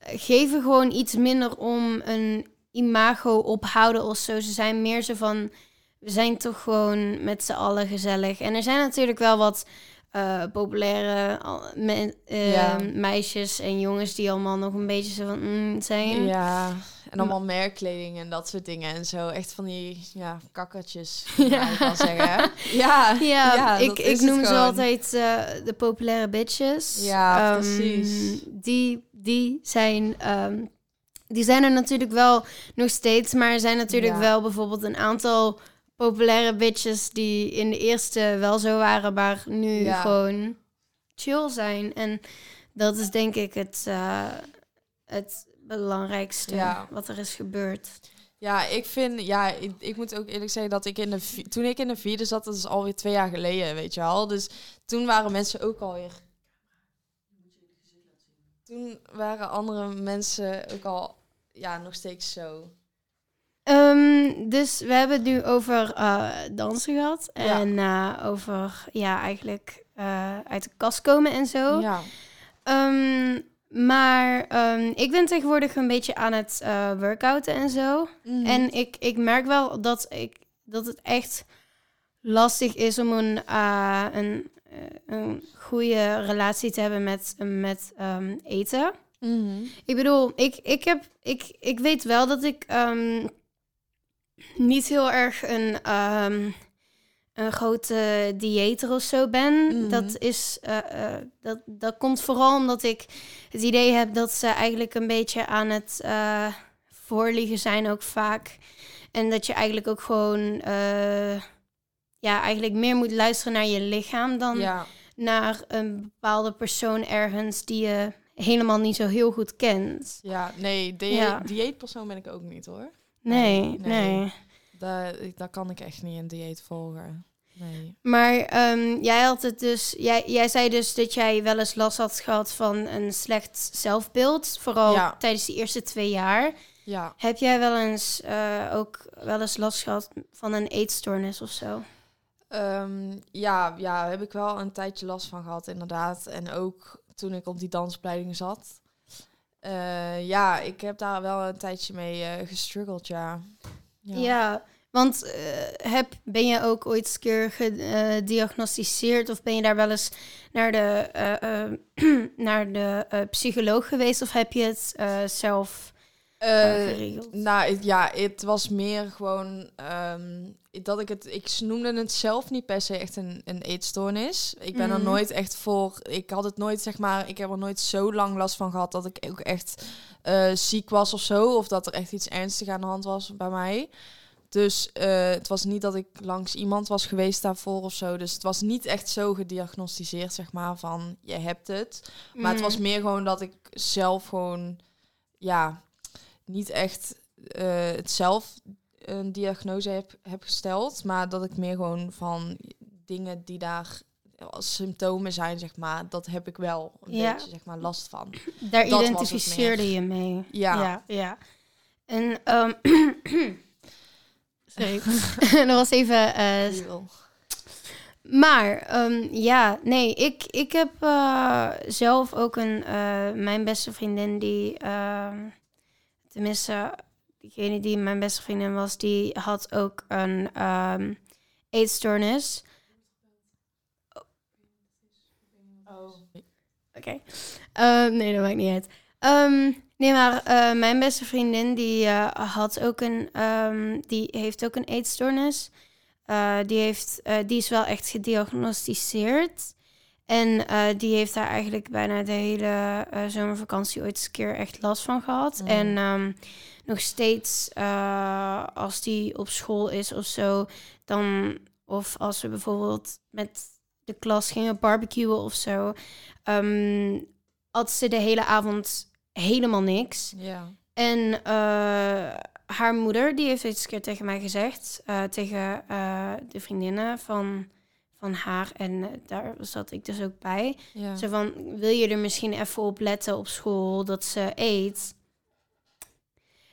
geven gewoon iets minder om een imago ophouden of zo. Ze zijn meer zo van, we zijn toch gewoon met z'n allen gezellig. En er zijn natuurlijk wel wat eh, populaire me- eh, Ja. meisjes en jongens die allemaal nog een beetje zo van mm, zijn. Ja, en allemaal merkkleding en dat soort dingen en zo. Echt van die ja, kakkertjes, Ja. ja. ik kan zeggen. Ja, Ja, ik, ik noem ze altijd eh, de populaire bitches. Ja, Ehm, precies. Die, die, zijn, ehm, die zijn er natuurlijk wel nog steeds, maar er zijn natuurlijk Ja. wel bijvoorbeeld een aantal populaire bitches die in de eerste wel zo waren, maar nu Ja. gewoon chill zijn. En dat is denk ik het, eh, het belangrijkste Ja. wat er is gebeurd. Ja, ik vind, ja, ik, ik moet ook eerlijk zeggen dat ik in de, toen ik in de vierde zat, dat is alweer twee jaar geleden, weet je wel. Dus toen waren mensen ook alweer, toen waren andere mensen ook al, ja, nog steeds zo. Ehm, dus we hebben het nu over eh, dansen gehad. Ja. En eh, over, ja, eigenlijk eh, uit de kast komen en zo. Ja, Ehm, maar ehm, ik ben tegenwoordig een beetje aan het workouten en zo. Mhm. En ik, ik merk wel dat, ik, dat het echt lastig is om een, een, een goede relatie te hebben met, met ehm, Mhm. Ik bedoel, ik, ik, heb, ik, ik weet wel dat ik ehm, niet heel erg een, ehm, een grote dieeter of zo ben. Mhm. Dat, is, eh, eh, dat, dat komt vooral omdat ik het idee heb dat ze eigenlijk een beetje aan het eh, voorliegen zijn ook vaak. En dat je eigenlijk ook gewoon ja, eigenlijk meer moet luisteren naar je lichaam dan ja. naar een bepaalde persoon ergens die je helemaal niet zo heel goed kent. Ja, nee, die, Ja. dieetpersoon ben ik ook niet hoor. Nee, Nee. Daar, daar kan ik echt niet een dieet volgen. Nee. Maar ehm, jij had het dus, jij, jij zei dus dat jij wel eens last had gehad van een slecht zelfbeeld, vooral Ja. tijdens die eerste twee jaar. Ja. Heb jij wel eens eh, ook wel eens last gehad van een eetstoornis of zo? Ehm, ja, ja, daar heb ik wel een tijdje last van gehad, inderdaad. En ook toen ik op die dansopleiding zat. Eh, ja, ik heb daar wel een tijdje mee eh gestruggeld, ja. Ja, want eh, heb, ben je ook ooit eens een keer gediagnosticeerd of ben je daar wel eens naar de, naar de psycholoog geweest of heb je het zelf geregeld? nou, ja, het was meer gewoon ehm, dat ik het... Ik noemde het zelf niet per se echt een, een eetstoornis. Ik ben er Mhm. nooit echt voor... Ik had het nooit, zeg maar... Ik heb er nooit zo lang last van gehad dat ik ook echt eh, ziek was of zo. Of dat er echt iets ernstigs aan de hand was bij mij. Dus eh, het was niet dat ik langs iemand was geweest daarvoor of zo. Dus het was niet echt zo gediagnosticeerd, zeg maar, van je hebt het. Maar het was Mm. meer gewoon dat ik zelf gewoon, ja, niet echt eh, het zelf een diagnose heb, heb gesteld. Maar dat ik meer gewoon van dingen die daar als symptomen zijn, zeg maar, dat heb ik wel een Ja. beetje, zeg maar, last van. Daar dat identificeerde je mee. Ja. ja, ja. En sorry, dat was even. eh, maar ehm, ja, nee, ik, ik heb eh, zelf ook een eh, mijn beste vriendin die, ehm, tenminste, diegene die mijn beste vriendin was, die had ook een ehm eetstoornis. Oké. Ehm, nee, dat maakt niet uit. Ehm, nee, maar eh, mijn beste vriendin die eh, had ook een, die heeft ook een eetstoornis. Eh, die, heeft, die is wel echt gediagnosticeerd. En eh, die heeft daar eigenlijk bijna de hele eh, zomervakantie ooit eens een keer echt last van gehad. Mm. En ehm, nog steeds eh, als die op school is of zo, dan of als we bijvoorbeeld met de klas gingen barbecuen of zo, ehm had ze de hele avond helemaal niks. Ja. En haar moeder, die heeft eens een keer tegen mij gezegd, tegen de vriendinnen van, van haar, en eh, daar zat ik dus ook bij. Ja. Zo van, wil je er misschien even op letten op school dat ze eet?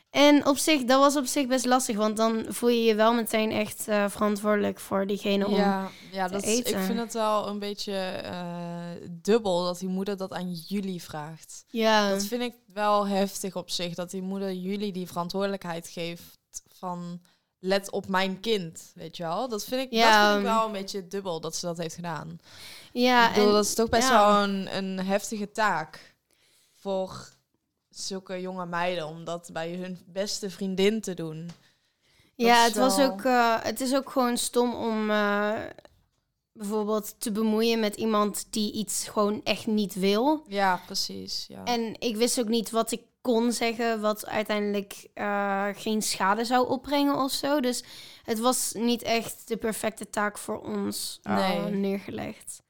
En op zich, dat was op zich best lastig, want dan voel je je wel meteen echt eh, verantwoordelijk voor diegene om... Ja, ja te dat is, ik vind het wel een beetje eh, dubbel dat die moeder dat aan jullie vraagt. Ja, Dat vind ik wel heftig op zich, dat die moeder jullie die verantwoordelijkheid geeft van let op mijn kind, weet je wel. Dat vind ik, Ja, dat vind ik um, wel een beetje dubbel dat ze dat heeft gedaan. ja ik bedoel, en, dat is toch best ja. wel een, een heftige taak voor zulke jonge meiden om dat bij hun beste vriendin te doen. ja het, was ook, eh, het is ook gewoon stom om eh, bijvoorbeeld te bemoeien met iemand die iets gewoon echt niet wil. Ja, precies. Ja. En ik wist ook niet wat ik kon zeggen, wat uiteindelijk eh, geen schade zou opbrengen of zo. Dus het was niet echt de perfecte taak voor ons eh, Nee. neergelegd.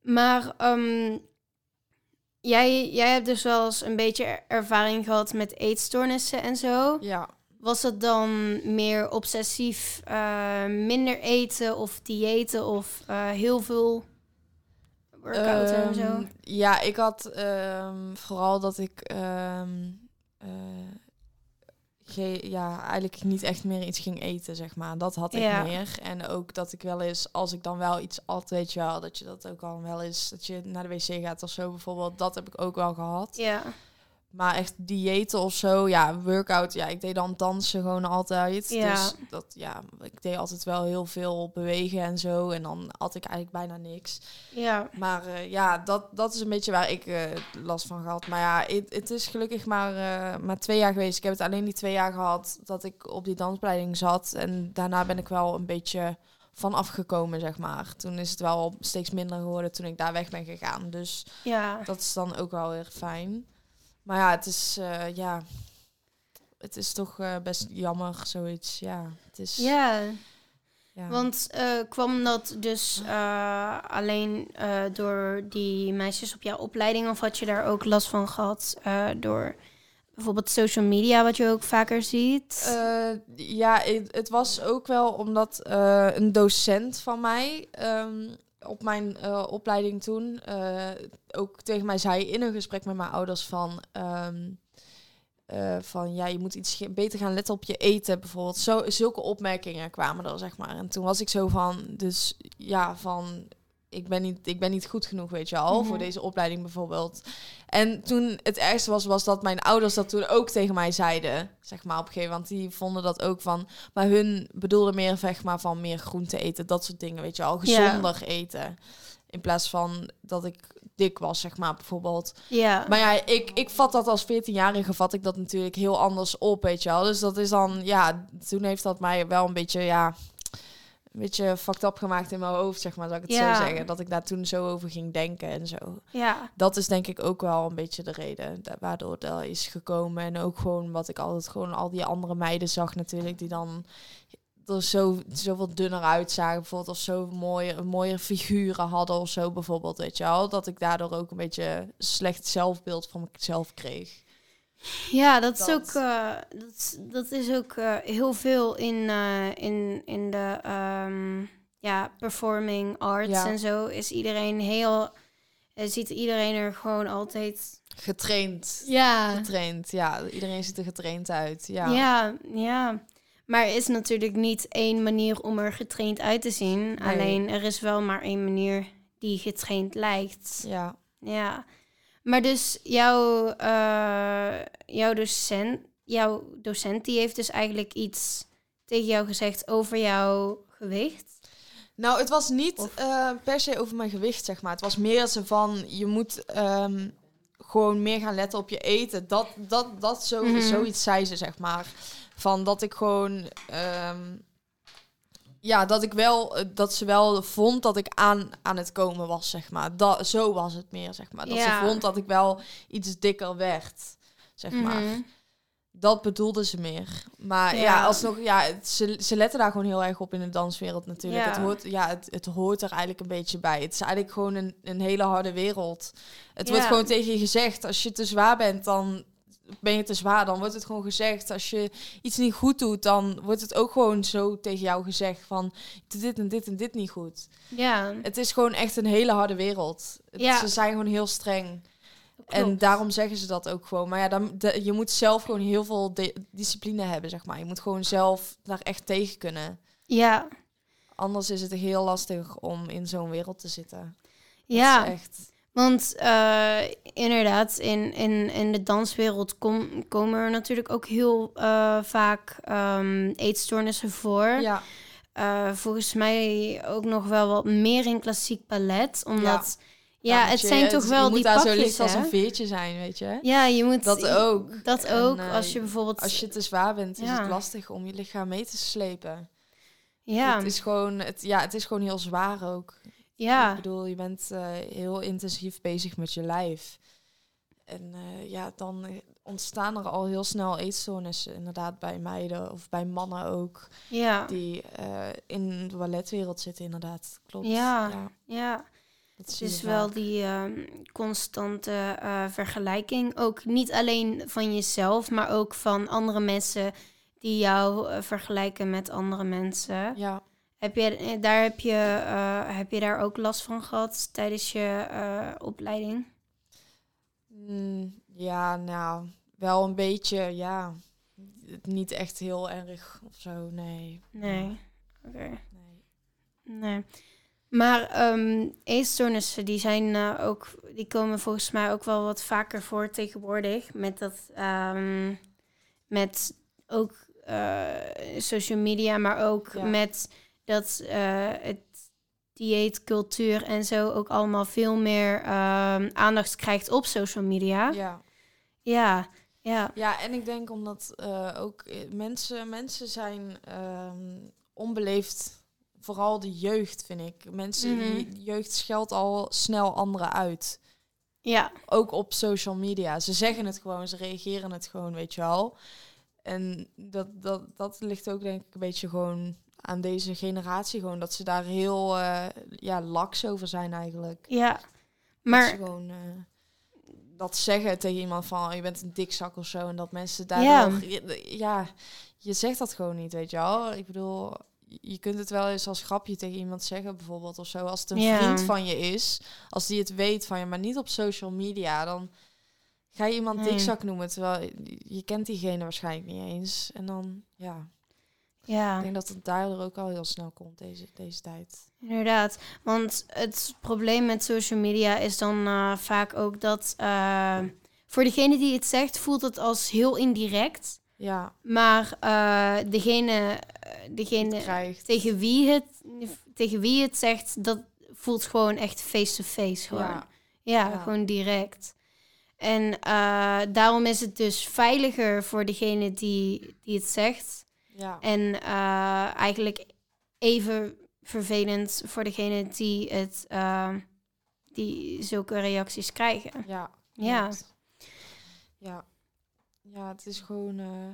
Maar ehm, jij, jij hebt dus wel eens een beetje er- ervaring gehad met eetstoornissen en zo. ja. Was het dan meer obsessief eh, minder eten of diëten of heel veel workouten en zo? Ehm, Ja, ik had ehm, vooral dat ik ge- ja, eigenlijk niet echt meer iets ging eten, zeg maar. Dat had ik Ja. meer. En ook dat ik wel eens, als ik dan wel iets at, weet je wel, dat je dat ook al wel eens, dat je naar de wc gaat of zo bijvoorbeeld. Dat heb ik ook wel gehad. Ja, Maar echt diëten of zo, ja, workout, ja, ik deed dan dansen gewoon altijd. Ja. Dus dat, ja, ik deed altijd wel heel veel bewegen en zo. En dan had ik eigenlijk bijna niks. ja. Maar eh, ja, dat, dat is een beetje waar ik eh, last van gehad. Maar ja, het, is gelukkig maar, eh, maar twee jaar geweest. Ik heb het alleen die twee jaar gehad dat ik op die dansopleiding zat. En daarna ben ik wel een beetje van afgekomen, zeg maar. Toen is het wel steeds minder geworden toen ik daar weg ben gegaan. Dus ja. dat is dan ook wel weer fijn. Maar ja, het is, eh, ja, het is toch eh, best jammer, zoiets. Ja, het is... Ja, ja. want eh, kwam dat dus alleen door die meisjes op jouw opleiding of had je daar ook last van gehad eh, door bijvoorbeeld social media, wat je ook vaker ziet? Ja, het, het was ook wel omdat een docent van mij ehm, op mijn eh, opleiding toen eh, ook tegen mij zei in een gesprek met mijn ouders van... ehm, eh, van ja, je moet iets beter gaan letten op je eten bijvoorbeeld. Zo, zulke opmerkingen kwamen er, zeg maar. En toen was ik zo van, dus ja, van ik ben niet, ik ben niet goed genoeg, weet je al, Mhm. voor deze opleiding bijvoorbeeld. En toen het ergste was, was dat mijn ouders dat toen ook tegen mij zeiden, zeg maar op een gegeven moment. Want die vonden dat ook van, maar hun bedoelden meer, zeg maar, van meer groente eten, dat soort dingen, weet je al, Ja. gezonder eten. In plaats van dat ik dik was, zeg maar, bijvoorbeeld. ja. Maar ja, ik, ik vat dat als 14-jarige, vat ik dat natuurlijk heel anders op, weet je wel. Dus dat is dan, ja, toen heeft dat mij wel een beetje, ja, een beetje fucked up gemaakt in mijn hoofd, zeg maar, zou ik het Ja. zo zeggen. Dat ik daar toen zo over ging denken en zo. ja. Dat is denk ik ook wel een beetje de reden waardoor dat is gekomen. En ook gewoon wat ik altijd gewoon al die andere meiden zag natuurlijk, die dan er zo, zoveel dunner uitzagen bijvoorbeeld. Of zo mooie, mooie figuren hadden of zo bijvoorbeeld, weet je wel. Dat ik daardoor ook een beetje slecht zelfbeeld van mezelf kreeg. Ja, dat is ook, eh, dat, dat is ook eh, heel veel in, eh, in, in de ehm, ja, performing arts Ja. en zo. Is iedereen heel. ziet iedereen er gewoon altijd. Getraind. Ja. Getraind, ja. Iedereen ziet er getraind uit. Ja. Ja. ja, Maar er is natuurlijk niet één manier om er getraind uit te zien. Alleen er is wel maar één manier die getraind lijkt. ja. Ja, maar dus jouw, eh, jouw docent, jouw docent, die heeft dus eigenlijk iets tegen jou gezegd over jouw gewicht. Nou, het was niet Of- eh, per se over mijn gewicht, zeg maar. Het was meer zo van, je moet ehm, gewoon meer gaan letten op je eten. Dat, dat, dat zo, Mhm. zoiets zei ze, zeg maar. Van dat ik gewoon... ehm, ja, dat ik wel, eh, dat ze wel vond dat ik aan, aan het komen was, zeg maar. Dat, zo was het meer, zeg maar. Dat Ja. ze vond dat ik wel iets dikker werd, zeg maar. Mhm. Dat bedoelde ze meer. Maar ja, Ja. alsnog, ja, het- ze, ze letten daar gewoon heel erg op in de danswereld natuurlijk. Ja. Het, hoort, ja, het, het hoort er eigenlijk een beetje bij. Het is eigenlijk gewoon een, een hele harde wereld. Het wordt gewoon tegen je gezegd, als je te zwaar bent, dan ben je te zwaar. Dan wordt het gewoon gezegd, als je iets niet goed doet, dan wordt het ook gewoon zo tegen jou gezegd van, dit en dit en dit niet goed. Ja, Het is gewoon echt een hele harde wereld. Het- Ja. Ze zijn gewoon heel streng. En daarom zeggen ze dat ook gewoon. Maar ja, dan, de- je moet zelf gewoon heel veel discipline hebben, zeg maar. Je moet gewoon zelf daar echt tegen kunnen. Ja, Anders is het heel lastig om in zo'n wereld te zitten. Dat ja. is echt. Want eh, inderdaad, in, in, in de danswereld kom, komen er natuurlijk ook heel eh, vaak ehm, eetstoornissen voor. Ja, Eh, volgens mij ook nog wel wat meer in klassiek ballet, omdat... Ja, het je- zijn toch wel je die moet daar zo pakjes, licht als een veertje zijn, weet je. Ja, je moet... Dat ook. Dat ook, als je bijvoorbeeld... Als je te zwaar bent, is het lastig om je lichaam mee te slepen. ja, Het is gewoon, het, ja, het is gewoon heel zwaar ook. Ja, Ik bedoel, je bent eh, heel intensief bezig met je lijf. En eh, ja, dan eh, ontstaan er al heel snel eetstoornissen, inderdaad, bij meiden of bij mannen ook, ja, die in de balletwereld zitten, inderdaad. Klopt. Ja. ja ja. dat is wel vaak. die ehm, constante vergelijking. Ook niet alleen van jezelf, maar ook van andere mensen die jou vergelijken met andere mensen. Ja. Heb je, eh, daar heb, je, eh, heb je daar ook last van gehad tijdens je eh, opleiding? Mm, ja, nou, wel een beetje, ja. Niet echt heel erg of zo, nee. Nee. Oké. nee. Nee. Maar eetstoornissen, die zijn ook, die komen volgens mij ook wel wat vaker voor tegenwoordig. Met dat, ehm, met ook social media, maar ook Ja. met dat eh, het dieetcultuur en zo ook allemaal veel meer ehm, aandacht krijgt op social media. Ja. Ja, ja, Ja, en ik denk omdat eh, ook eh, mensen, mensen zijn ehm, onbeleefd. Vooral de jeugd, vind ik. Mensen, Mhm. die jeugd scheldt al snel anderen uit. ja, Ook op social media. Ze zeggen het gewoon, ze reageren het gewoon, weet je wel. En dat, dat, dat ligt ook denk ik een beetje gewoon aan deze generatie. Gewoon dat ze daar heel eh, ja, laks over zijn eigenlijk. ja. Dat Maar ze gewoon, eh, dat zeggen tegen iemand van oh, je bent een dikzak of zo. En dat mensen daar Ja. ja, je zegt dat gewoon niet, weet je wel. Ik bedoel, je kunt het wel eens als grapje tegen iemand zeggen, bijvoorbeeld of zo. Als het een Ja. vriend van je is, als die het weet van je, maar niet op social media, dan ga je iemand Nee. dikzak noemen, terwijl je, je kent diegene waarschijnlijk niet eens. En dan, ja, Ja. ik denk dat het daardoor ook al heel snel komt deze, deze tijd. Inderdaad, want het probleem met social media is dan eh, vaak ook dat eh, voor degene die het zegt, voelt het als heel indirect. Ja, Maar eh, degene, degene krijgt. tegen, wie het, tegen wie het zegt, dat voelt gewoon echt face-to-face. gewoon. Ja, Ja, Ja. gewoon direct. En daarom is het dus veiliger voor degene die, die het zegt. Ja, En eh, eigenlijk even vervelend voor degene die, het, eh, die zulke reacties krijgen. ja. Ja. Ja. Ja, het is gewoon... eh,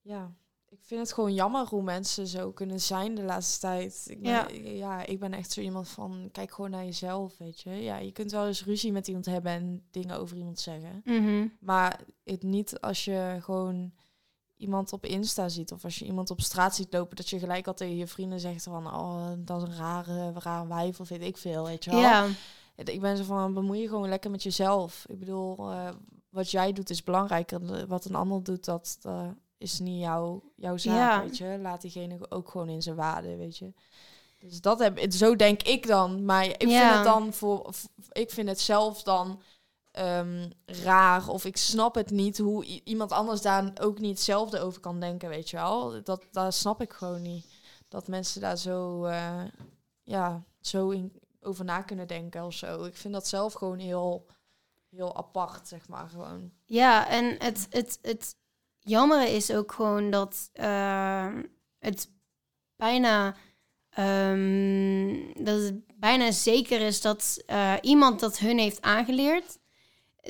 ja, ik vind het gewoon jammer hoe mensen zo kunnen zijn de laatste tijd. Ik ben, Ja. ja. ik ben echt zo iemand van, kijk gewoon naar jezelf, weet je. Ja, je kunt wel eens ruzie met iemand hebben en dingen over iemand zeggen. Mhm. Maar het niet als je gewoon iemand op Insta ziet of als je iemand op straat ziet lopen, dat je gelijk al tegen je vrienden zegt van, oh, dat is een rare, rare wijf of weet ik veel, weet je wel. Ja, Ik ben zo van, bemoei je gewoon lekker met jezelf. Ik bedoel, eh, wat jij doet is belangrijker. Wat een ander doet, dat eh, is niet jouw, jouw zaak, Ja. weet je. Laat diegene ook gewoon in zijn waarde, weet je. Dus dat heb, zo denk ik dan. Maar ik Ja. vind het dan voor, ik vind het zelf dan ehm, raar of ik snap het niet hoe iemand anders daar ook niet hetzelfde over kan denken, weet je wel. Dat, dat snap ik gewoon niet. Dat mensen daar zo, eh, ja, zo in, over na kunnen denken of zo. Ik vind dat zelf gewoon heel, heel apart, zeg maar, gewoon. ja en het, het, het jammere is ook gewoon dat eh, het bijna, ehm, dat het bijna zeker is dat eh, iemand dat hun heeft aangeleerd.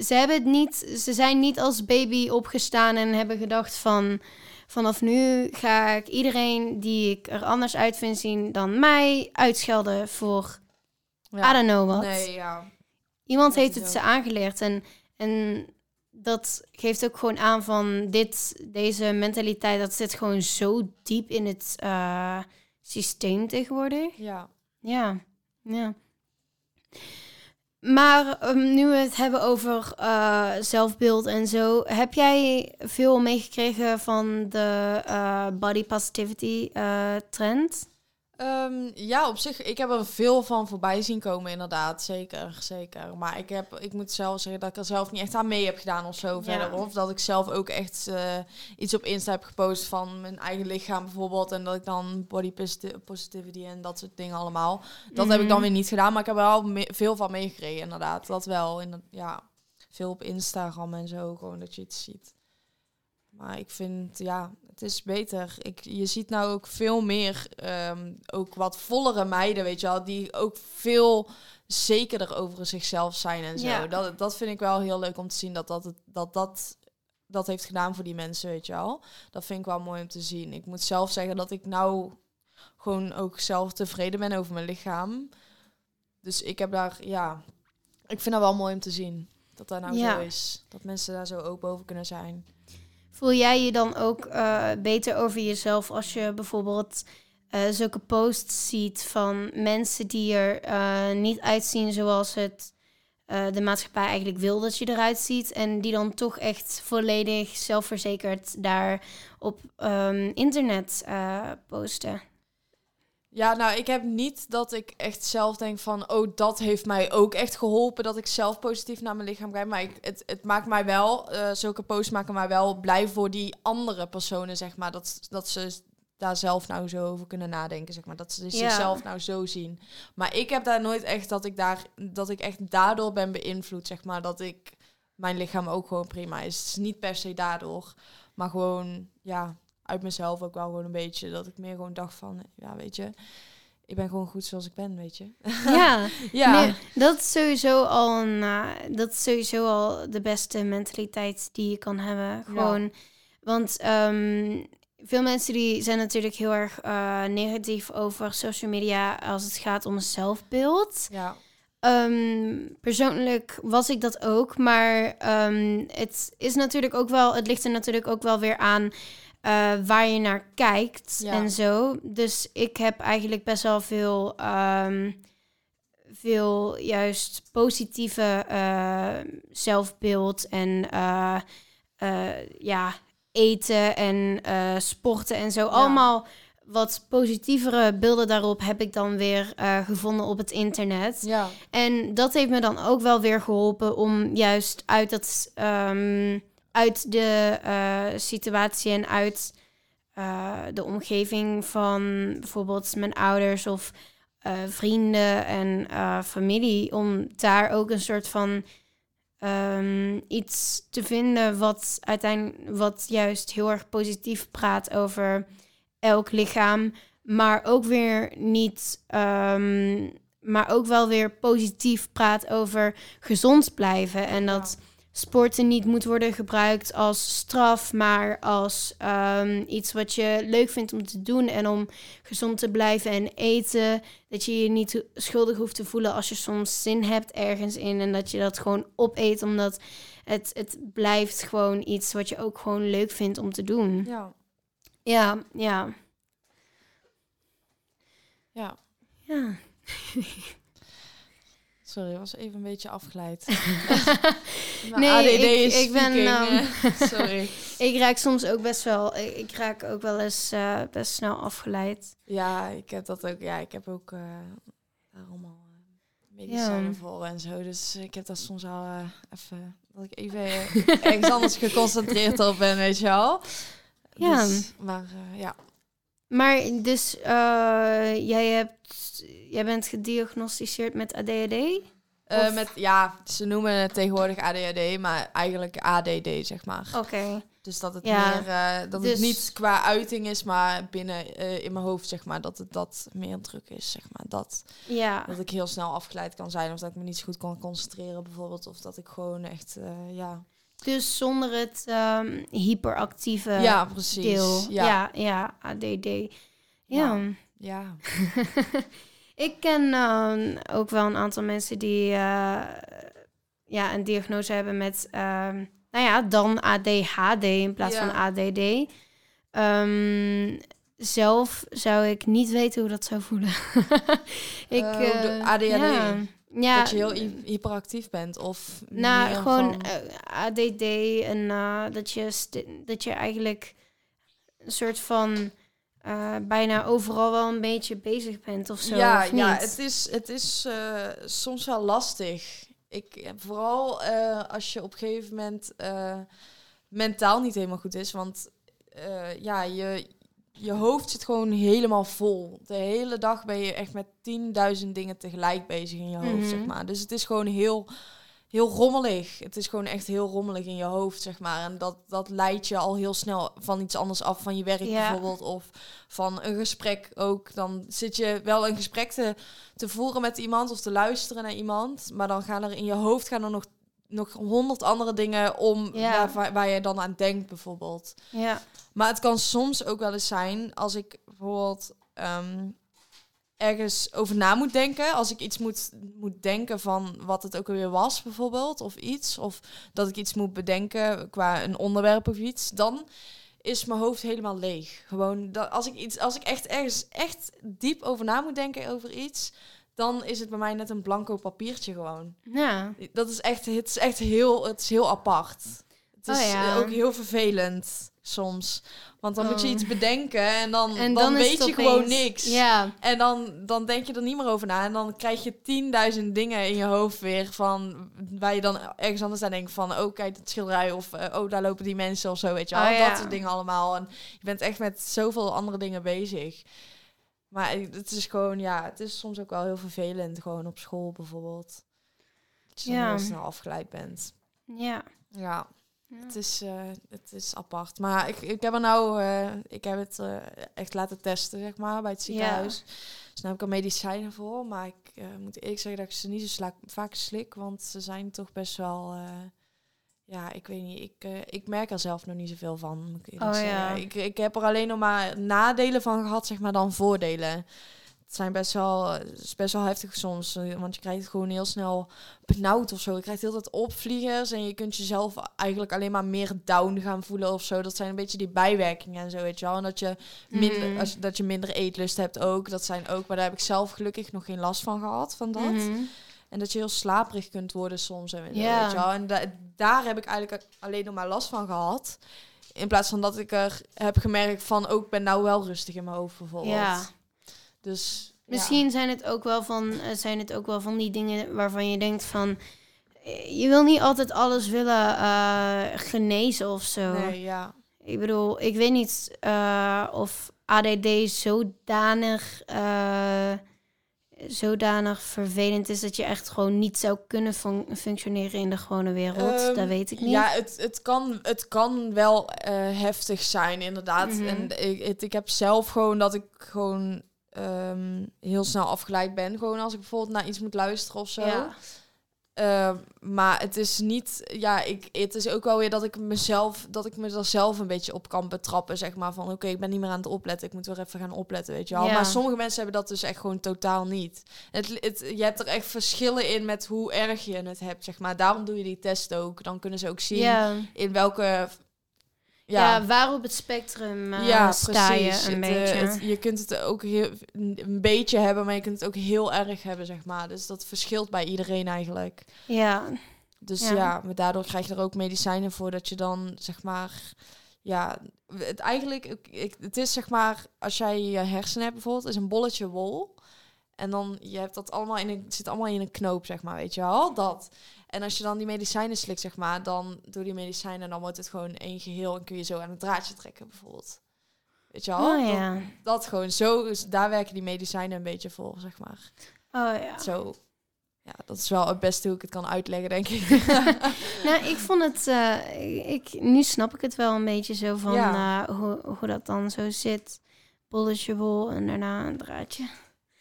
Ze hebben het niet, ze zijn niet als baby opgestaan en hebben gedacht van vanaf nu ga ik iedereen die ik er anders uit vind zien dan mij uitschelden voor I don't know what. Nee, ja. Iemand Dat heeft het ook- ze aangeleerd en, en dat geeft ook gewoon aan van dit, deze mentaliteit, dat zit gewoon zo diep in het eh, systeem tegenwoordig. Ja. Ja, ja. Maar ehm, nu we het hebben over eh, zelfbeeld en zo, heb jij veel meegekregen van de eh, body positivity eh, trend? Ehm, ja, op zich, ik heb er veel van voorbij zien komen, inderdaad. Zeker, zeker. Maar ik, heb, ik moet zelf zeggen dat ik er zelf niet echt aan mee heb gedaan of zo Ja. verder. Of dat ik zelf ook echt eh, iets op Insta heb gepost van mijn eigen lichaam bijvoorbeeld. En dat ik dan body posit- positivity en dat soort dingen allemaal. Dat heb ik dan Mhm. weer niet gedaan, maar ik heb er wel veel van meegekregen, inderdaad. Dat wel. In, ja, veel op Instagram en zo, gewoon dat je het ziet. Maar ik vind, ja, het is beter. Ik, je ziet nou ook veel meer, ehm, ook wat vollere meiden, weet je wel, die ook veel zekerder over zichzelf zijn en zo. Ja. Dat, dat vind ik wel heel leuk om te zien dat dat, het, dat, dat dat heeft gedaan voor die mensen, weet je wel. Dat vind ik wel mooi om te zien. Ik moet zelf zeggen dat ik nou gewoon ook zelf tevreden ben over mijn lichaam. Dus ik heb daar, ja, ik vind dat wel mooi om te zien. Dat dat nou Ja. zo is. Dat mensen daar zo open over kunnen zijn. Voel jij je dan ook eh, beter over jezelf als je bijvoorbeeld eh, zulke posts ziet van mensen die er eh, niet uitzien zoals het de maatschappij eigenlijk wil dat je eruit ziet en die dan toch echt volledig zelfverzekerd daar op ehm, internet posten? Ja, nou, ik heb niet dat ik echt zelf denk van... oh, dat heeft mij ook echt geholpen... dat ik zelf positief naar mijn lichaam kijk. Maar ik, het, het maakt mij wel... eh, zulke posts maken mij wel blij voor die andere personen, zeg maar. Dat, dat ze daar zelf nou zo over kunnen nadenken, zeg maar. Dat ze Ja. zichzelf nou zo zien. Maar ik heb daar nooit echt dat ik daar... dat ik echt daardoor ben beïnvloed, zeg maar. Dat ik... mijn lichaam ook gewoon prima is. Het is niet per se daardoor. Maar gewoon, ja uit mezelf ook wel gewoon een beetje. Dat ik meer gewoon dacht van, ja, weet je, ik ben gewoon goed zoals ik ben, weet je. Ja, ja, Nee, dat is sowieso al een, eh, dat is sowieso al de beste mentaliteit die je kan hebben. Gewoon, want ehm, veel mensen die zijn natuurlijk heel erg eh, negatief over social media als het gaat om zelfbeeld. ja, Ehm, persoonlijk was ik dat ook, maar ehm, het is natuurlijk ook wel, het ligt er natuurlijk ook wel weer aan eh, waar je naar kijkt Ja. en zo. Dus ik heb eigenlijk best wel veel, ehm, veel juist positieve eh, zelfbeeld en eh, ja, eten en sporten en zo. Allemaal wat positievere beelden daarop heb ik dan weer gevonden op het internet. Ja, En dat heeft me dan ook wel weer geholpen om juist uit, dat, ehm, uit de eh, situatie en uit eh, de omgeving van bijvoorbeeld mijn ouders of eh, vrienden en familie, om daar ook een soort van ehm, iets te vinden wat uiteindelijk wat juist heel erg positief praat over elk lichaam, maar ook weer niet, ehm, maar ook wel weer positief praat over gezond blijven en dat sporten niet moet worden gebruikt als straf, maar als ehm, iets wat je leuk vindt om te doen en om gezond te blijven en eten. Dat je je niet schuldig hoeft te voelen als je soms zin hebt ergens in en dat je dat gewoon opeet, omdat het, het blijft gewoon iets wat je ook gewoon leuk vindt om te doen. ja, Ja, ja, ja. ja. Sorry, ik was even een beetje afgeleid. Nee, ADD ik- is ik ben, ehm, eh, Sorry. Ik raak soms ook best wel, ik, ik raak ook wel eens eh, best snel afgeleid. Ja, ik heb dat ook. Ja, ik heb ook daar allemaal medicijnen Ja. voor en zo. Dus ik heb dat soms al even... Dat ik even ergens anders geconcentreerd op ben, weet je wel. Ja. Dus, maar ja. Maar dus eh, jij, hebt, jij bent gediagnosticeerd met ADHD? Eh, met, ja, ze noemen het tegenwoordig ADHD, maar eigenlijk ADD, zeg maar. Oké. Dus dat het Ja, meer, eh, dat dus- het niet qua uiting is, maar binnen in mijn hoofd, zeg maar, dat het dat meer druk is, zeg maar. Dat, Ja. dat ik heel snel afgeleid kan zijn, of dat ik me niet zo goed kan concentreren, bijvoorbeeld, of dat ik gewoon echt, ja. Dus zonder het ehm, hyperactieve ja, precies. deel. Ja. Ja, ja, ADD. Ja. Ja. ja. Ik ken ehm, ook wel een aantal mensen die eh, ja, een diagnose hebben met, ehm, nou ja, dan ADHD in plaats Ja. van ADD. Zelf zou ik niet weten hoe dat zou voelen. ik, Eh, hoe de eh, ADHD? Ja, ja, dat je heel hy- hyperactief bent, of nou, gewoon van- eh, ADD en eh, dat, je dat je eigenlijk een soort van eh, bijna overal wel een beetje bezig bent of zo. Ja, of niet? ja het is, het is soms wel lastig. Ik, vooral als je op een gegeven moment mentaal niet helemaal goed is. Want ja, je, je hoofd zit gewoon helemaal vol. De hele dag ben je echt met 10.000 dingen tegelijk bezig in je hoofd, Mhm. zeg maar. Dus het is gewoon heel, heel rommelig. Het is gewoon echt heel rommelig in je hoofd, zeg maar. En dat, dat leidt je al heel snel van iets anders af, van je werk Ja. bijvoorbeeld. Of van een gesprek ook. Dan zit je wel een gesprek te, te voeren met iemand of te luisteren naar iemand. Maar dan gaan er in je hoofd gaan er nog, nog honderd andere dingen om Ja. waar, waar je dan aan denkt, bijvoorbeeld. Ja, Maar het kan soms ook wel eens zijn als ik bijvoorbeeld ehm, ergens over na moet denken. Als ik iets moet, moet denken van wat het ook alweer was, bijvoorbeeld. Of iets. Of dat ik iets moet bedenken qua een onderwerp of iets. Dan is mijn hoofd helemaal leeg. Gewoon dat als ik iets, als ik echt ergens echt diep over na moet denken over iets. Dan is het bij mij net een blanco papiertje gewoon. ja. Dat is echt, het is echt heel, het is heel apart. Het is Oh ja. eh, ook heel vervelend soms. Want dan moet je Oh. iets bedenken en dan, En dan, dan, is weet je gewoon niks. Ja, En dan, dan denk je er niet meer over na. En dan krijg je tienduizend dingen in je hoofd weer van waar je dan ergens anders aan denkt van oh kijk het schilderij of eh, oh daar lopen die mensen of zo weet je. Oh, ja. Dat soort dingen allemaal. En je bent echt met zoveel andere dingen bezig. Maar het is gewoon ja, het is soms ook wel heel vervelend gewoon op school bijvoorbeeld. Dat je Ja. heel snel afgeleid bent. ja. Ja. Ja. Het is, eh, het is apart. Maar ik, ik heb er nou, eh, ik heb het eh, echt laten testen, zeg maar, bij het ziekenhuis. Dus nu heb ik er medicijnen voor. Maar ik moet eerlijk zeggen dat ik ze niet zo sla- vaak slik. Want ze zijn toch best wel, ja, ik weet niet. Ik, eh, ik merk er zelf nog niet zoveel van. Ik Oh, ja. ik, ik heb er alleen nog maar nadelen van gehad, zeg maar, dan voordelen. het zijn best wel, het is best wel heftig soms. eh, Want je krijgt het gewoon heel snel benauwd of zo. Je krijgt heel tijd opvliegers en je kunt jezelf eigenlijk alleen maar meer down gaan voelen of zo. Dat zijn een beetje die bijwerkingen en zo, weet je wel. En dat je minder, Mhm. als, dat je minder eetlust hebt ook. Dat zijn ook, maar daar heb ik zelf gelukkig nog geen last van gehad, van dat. Mhm. En dat je heel slaperig kunt worden soms. En, Ja. weet je wel. en da- daar heb ik eigenlijk alleen nog maar last van gehad. In plaats van dat ik er heb gemerkt van... ook ik ben nou wel rustig in mijn hoofd bijvoorbeeld. Ja. Dus ja. Misschien zijn het ook wel van eh, zijn het ook wel van die dingen waarvan je denkt van eh, je wil niet altijd alles willen eh, genezen of zo. Nee, ja. Ik bedoel, ik weet niet of ADD zodanig, eh, zodanig vervelend is dat je echt gewoon niet zou kunnen fun- functioneren in de gewone wereld. Ehm, dat weet ik niet. Ja, het, het, kan, het kan wel eh, heftig zijn, inderdaad. Mhm. En ik, het, ik heb zelf gewoon dat ik gewoon ehm, heel snel afgeleid ben. Gewoon als ik bijvoorbeeld naar iets moet luisteren of zo. Ja. Ehm, maar het is niet, ja, ik, het is ook wel weer dat ik mezelf, dat ik me er zelf een beetje op kan betrappen, zeg maar. Van oké, ik ben niet meer aan het opletten, ik moet weer even gaan opletten, weet je wel. Ja. Maar sommige mensen hebben dat dus echt gewoon totaal niet. Het, het, je hebt er echt verschillen in met hoe erg je het hebt, zeg maar. Daarom doe je die test ook. Dan kunnen ze ook zien Ja. in welke, Ja. ja, waar op het spectrum ja, sta je een Het, eh, beetje. het- je kunt het ook heel, een beetje hebben, maar je kunt het ook heel erg hebben, zeg maar. Dus dat verschilt bij iedereen eigenlijk. ja. Dus Ja. ja, maar daardoor krijg je er ook medicijnen voor dat je dan zeg maar, ja, het eigenlijk, ik, het is zeg maar, als jij je hersenen hebt bijvoorbeeld, is een bolletje wol. En dan, je hebt dat allemaal in een, zit allemaal in een knoop, zeg maar, weet je wel, dat. En als je dan die medicijnen slikt, zeg maar, dan door die medicijnen, dan wordt het gewoon één geheel en kun je zo aan het draadje trekken, bijvoorbeeld. Weet je wel? Oh Dat- ja. Dat, gewoon zo, daar werken die medicijnen een beetje voor, zeg maar. Oh ja. Zo, ja, dat is wel het beste hoe ik het kan uitleggen, denk ik. Nou, ik vond het. eh, ik, nu snap ik het wel een beetje zo van Ja. eh, hoe, hoe dat dan zo zit. Bolletje wol en daarna een draadje.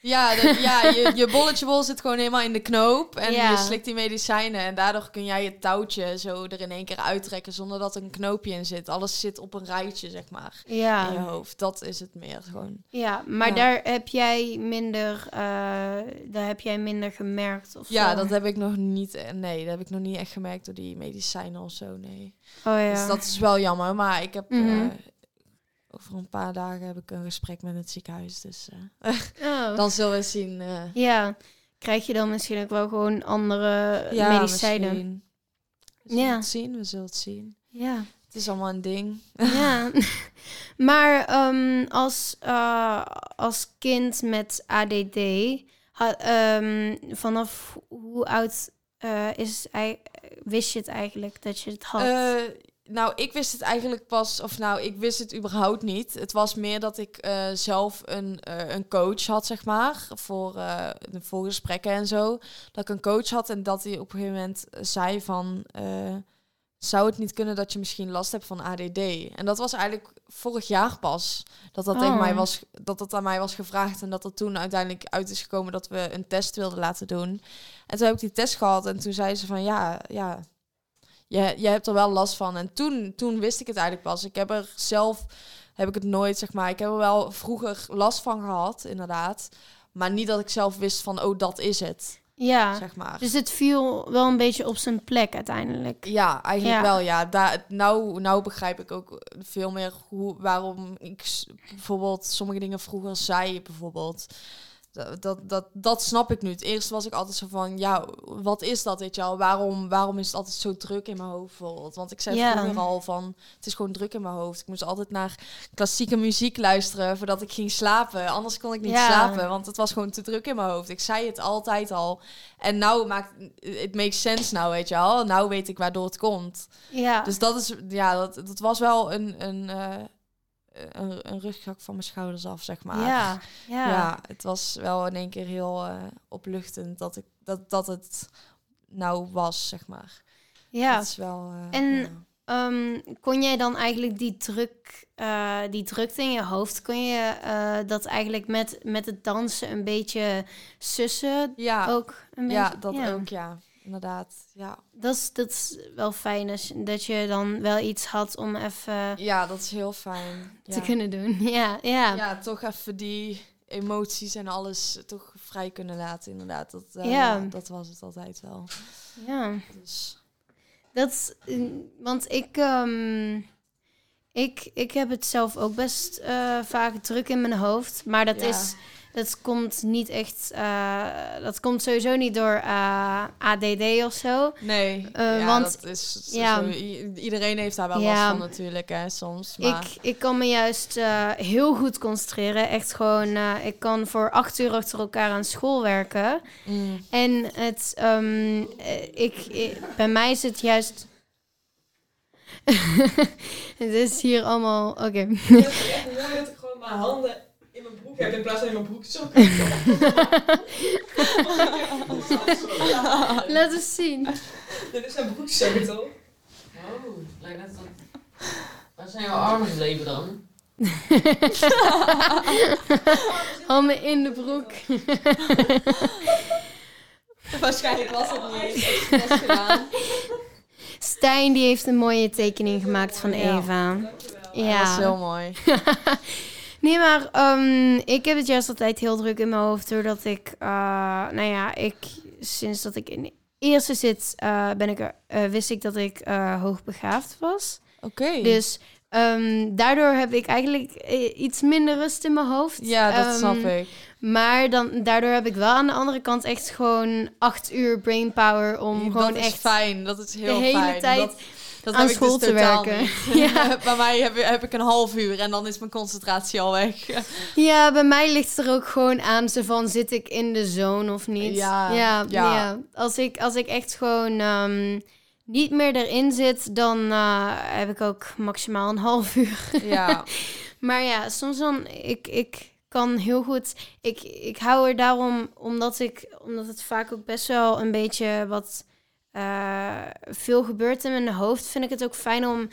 Ja, de- ja je, je bolletje bol zit gewoon helemaal in de knoop. En Ja. je slikt die medicijnen. En daardoor kun jij het touwtje zo er in één keer uittrekken zonder dat er een knoopje in zit. Alles zit op een rijtje, zeg maar, in je Ja, hoofd. Dat is het meer gewoon. ja maar Ja. daar heb jij minder. eh, daar heb jij minder gemerkt. Of Ja, zo. dat heb ik nog niet. eh, Nee, dat heb ik nog niet echt gemerkt door die medicijnen of zo. Nee. Oh ja. Dus dat is wel jammer. Maar ik heb. Mhm. eh, over een paar dagen heb ik een gesprek met het ziekenhuis. Dus eh, Oh. dan zullen we zien. eh, Ja, krijg je dan misschien ook wel gewoon andere ja, medicijnen. misschien. We zullen Ja. het zien. We zullen het zien. Ja. Het is allemaal een ding. Ja, maar ehm, als, eh, als kind met ADD, ha- ehm, vanaf hoe oud is wist je het eigenlijk dat je het had? Nou, ik wist het eigenlijk pas, of nou, ik wist het überhaupt niet. Het was meer dat ik eh, zelf een, eh, een coach had, zeg maar, voor, eh de voorgesprekken en zo. Dat ik een coach had en dat hij op een gegeven moment zei van, zou het niet kunnen dat je misschien last hebt van ADD? En dat was eigenlijk vorig jaar pas dat dat, tegen Oh. mij was, dat dat aan mij was gevraagd en dat er toen uiteindelijk uit is gekomen dat we een test wilden laten doen. En toen heb ik die test gehad en toen zei ze van, ja, ja, je, je hebt er wel last van. En toen, toen wist ik het eigenlijk pas. Ik heb er zelf, heb ik het nooit, zeg maar, ik heb er wel vroeger last van gehad, inderdaad. Maar niet dat ik zelf wist van, oh, dat is het, ja, zeg maar. dus het viel wel een beetje op zijn plek uiteindelijk. Ja, eigenlijk Ja. wel, ja. Daar, nou, nou begrijp ik ook veel meer hoe, waarom ik bijvoorbeeld sommige dingen vroeger zei, bijvoorbeeld. Dat, dat, dat, dat snap ik nu. Het eerst was ik altijd zo van, ja, wat is dat, weet je wel? Waarom, waarom is het altijd zo druk in mijn hoofd, bijvoorbeeld? Want ik zei Ja. vroeger al van, het is gewoon druk in mijn hoofd. Ik moest altijd naar klassieke muziek luisteren voordat ik ging slapen. Anders kon ik niet slapen, want het was gewoon te druk in mijn hoofd. Ik zei het altijd al. En nou maakt het makes sense nou, weet je wel. Nou weet ik waardoor het komt. Ja, Dus dat is, ja, dat, dat was wel een, een, eh, een, een rugzak van mijn schouders af, zeg maar. ja, ja, Ja, het was wel in één keer heel eh, opluchtend dat, ik, dat, dat het nou was, zeg maar. ja. Dat is wel... eh, En- ja. Ehm, kon jij dan eigenlijk die druk, eh, die drukte in je hoofd, kon je dat eigenlijk met, met het dansen een beetje sussen Ja, ook een ja, beetje? dat ook, ja. Inderdaad, ja. Dat is, dat is wel fijn als, dat je dan wel iets had om even Ja, dat is heel fijn. te Ja. kunnen doen. Ja, ja. ja, toch even die, emoties en alles toch vrij kunnen laten, inderdaad. Dat, eh, Ja. dat was het altijd wel. Ja. Dus, Dat, is, mm, want ik, ehm, ik, ik heb het zelf ook best eh, vaak druk in mijn hoofd. Maar dat, Ja. is, dat komt niet echt, eh, dat komt sowieso niet door eh, ADD of zo. nee, Eh, ja, want- dat is ja. zo, i- iedereen heeft daar wel Ja. last van natuurlijk, hè, soms. Maar, Ik, ik kan me juist eh, heel goed concentreren. Echt gewoon, eh, ik kan voor acht uur achter elkaar aan school werken. Mm. En het, ehm, eh, ik, ik- bij mij is het juist. het is hier allemaal. Oké. Het is echt mooi dat ik gewoon mijn handen broek heb in plaats van in mijn broekzak. Laat eens zien. Dit is een broekzak toch? Oh, lijkt net dat... Waar zijn jouw armen gebleven dan? Handen in de broek. Waarschijnlijk was het niet eens expres gedaan. Stijn die heeft een mooie tekening gemaakt van. Eva. Ja. Dat is Ja. heel mooi. Nee, maar ehm, ik heb het juist altijd heel druk in mijn hoofd. Doordat ik, eh, nou ja, ik, sinds dat ik in de eerste zit, eh, ben ik er, eh, wist ik dat ik hoogbegaafd was. Oké. Dus ehm, daardoor heb ik eigenlijk iets minder rust in mijn hoofd. ja, dat Ehm, snap ik. Maar dan, daardoor heb ik wel aan de andere kant echt gewoon acht uur brainpower om dat gewoon is echt fijn. Dat is heel de hele fijn. tijd dat, dat aan heb ik school dus te werken. niet. Ja. Bij mij heb, heb ik een half uur en dan is mijn concentratie al weg. Ja, bij mij ligt het er ook gewoon aan ze van zit ik in de zone of niet. Ja, ja, ja. ja. Als, ik, als ik echt gewoon ehm, niet meer erin zit, dan eh, heb ik ook maximaal een half uur. ja. Maar ja, soms dan, ik, ik kan heel goed, ik, ik hou er daarom, omdat, ik, omdat het vaak ook best wel een beetje wat eh, veel gebeurt in mijn hoofd, vind ik het ook fijn om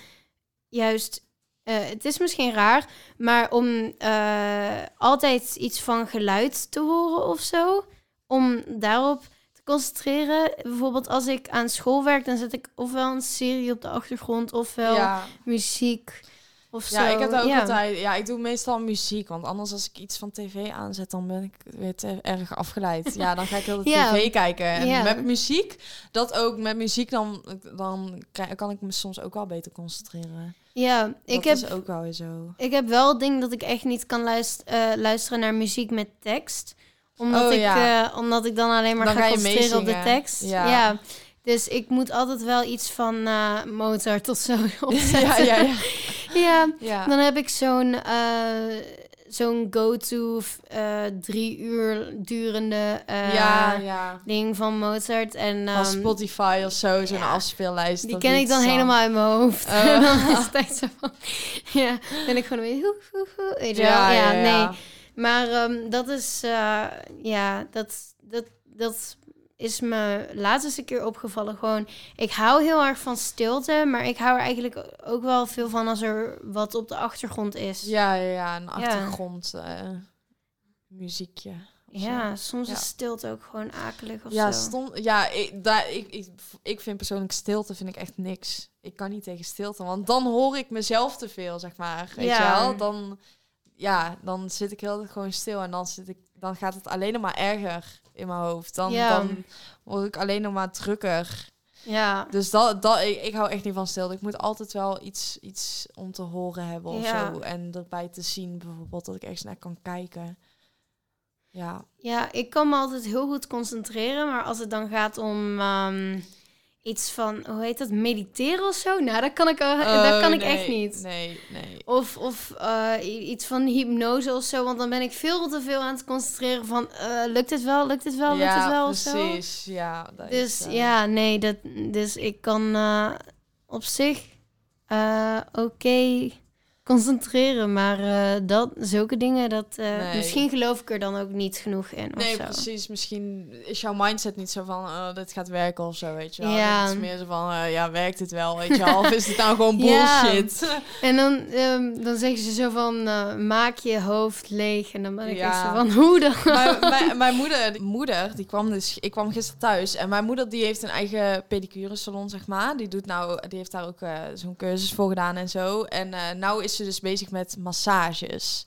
juist, eh, het is misschien raar, maar om eh, altijd iets van geluid te horen of zo, om daarop te concentreren. Bijvoorbeeld als ik aan school werk, dan zet ik ofwel een serie op de achtergrond, ofwel ja. muziek. Of Ja, zo. ik heb daar ook Ja. altijd. Ja, ik doe meestal muziek. Want anders als ik iets van tv aanzet, dan ben ik weer te erg afgeleid. Ja, dan ga ik heel de Ja. tv kijken. En met muziek, dat ook. Met muziek dan, dan kan ik me soms ook wel beter concentreren. Ja, ik dat heb, ook wel weer zo. ik heb wel het ding dat ik echt niet kan luist- eh, luisteren naar muziek met tekst. Omdat, Oh, ik, eh, omdat ik dan alleen maar Dan ga concentreren op de tekst. Ja. Dus ik moet altijd wel iets van eh, Mozart of zo opzetten. Ja, ja, ja. Ja. ja. Dan heb ik zo'n eh, zo'n go-to eh, drie uur durende eh, ja, ja. ding van Mozart. En, Van ehm, Spotify of zo, zo'n ja. afspeellijst. Die ken ik dan helemaal in mijn hoofd. Oh. En dan is het echt zo van... Ja, ben ik gewoon weer... Hoe, hoe, hoe, weet je wel? Ja, Ja, nee. Maar ehm, dat is... ja, dat, dat, dat is me laatst eens een keer opgevallen. Gewoon, ik hou heel erg van stilte. Maar ik hou er eigenlijk ook wel veel van als er wat op de achtergrond is. Ja, ja, ja. Een achtergrond eh, muziekje. zo. Ja, soms Ja. is stilte ook gewoon akelig of Ja, zo. stom, ja ik, daar, ik, ik, ik vind persoonlijk stilte vind ik echt niks. Ik kan niet tegen stilte, want dan hoor ik mezelf te veel, zeg maar. Weet Ja. je wel? Dan, ja, dan zit ik heel gewoon stil en dan, zit ik, dan gaat het alleen maar erger in mijn hoofd. Dan, Ja. dan word ik alleen nog maar drukker. Ja. Dus dat, dat, ik, ik hou echt niet van stilte. Ik moet altijd wel iets, iets om te horen hebben of Ja. zo. En erbij te zien bijvoorbeeld, dat ik ergens naar kan kijken. Ja, Ja, ik kan me altijd heel goed concentreren, maar als het dan gaat om ehm, iets van, hoe heet dat, mediteren of zo? Nou, dat kan ik, uh, dat Oh, kan ik echt niet. Nee, nee. Of, of eh, iets van hypnose of zo, want dan ben ik veel te veel aan het concentreren van, eh, lukt het wel, lukt het wel, lukt het wel of zo? precies. Ja, dat Dus is, eh, ja, nee, dat, dus ik kan op zich oké concentreren, maar eh, dat, zulke dingen, dat, eh, Nee. misschien geloof ik er dan ook niet genoeg in of Nee, precies. Misschien is jouw mindset niet zo van, oh, dit gaat werken of zo, weet je wel. Ja. Het is meer zo van, eh, ja, werkt het wel, weet je wel. Of is het nou gewoon Ja. bullshit? En dan, ehm, dan zeggen ze zo van, maak je hoofd leeg. En dan ben ik Ja. zo van, hoe dan? mijn, mijn, mijn moeder, die moeder, die kwam dus, ik kwam gisteren thuis en mijn moeder die heeft een eigen pedicure salon, zeg maar. Die doet nou, die heeft daar ook zo'n cursus voor gedaan en zo. En nou is ze dus bezig met massages.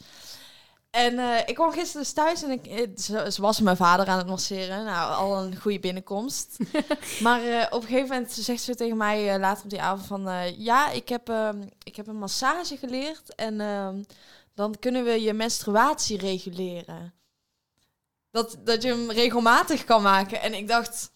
En eh, ik kwam gisteren dus thuis en ik, eh, ze, ze was mijn vader aan het masseren. Nou, al een goede binnenkomst. maar eh, op een gegeven moment zegt ze tegen mij later op die avond van... ja, ik heb, ehm, ik heb een massage geleerd en ehm, dan kunnen we je menstruatie reguleren. Dat, dat je hem regelmatig kan maken. En ik dacht,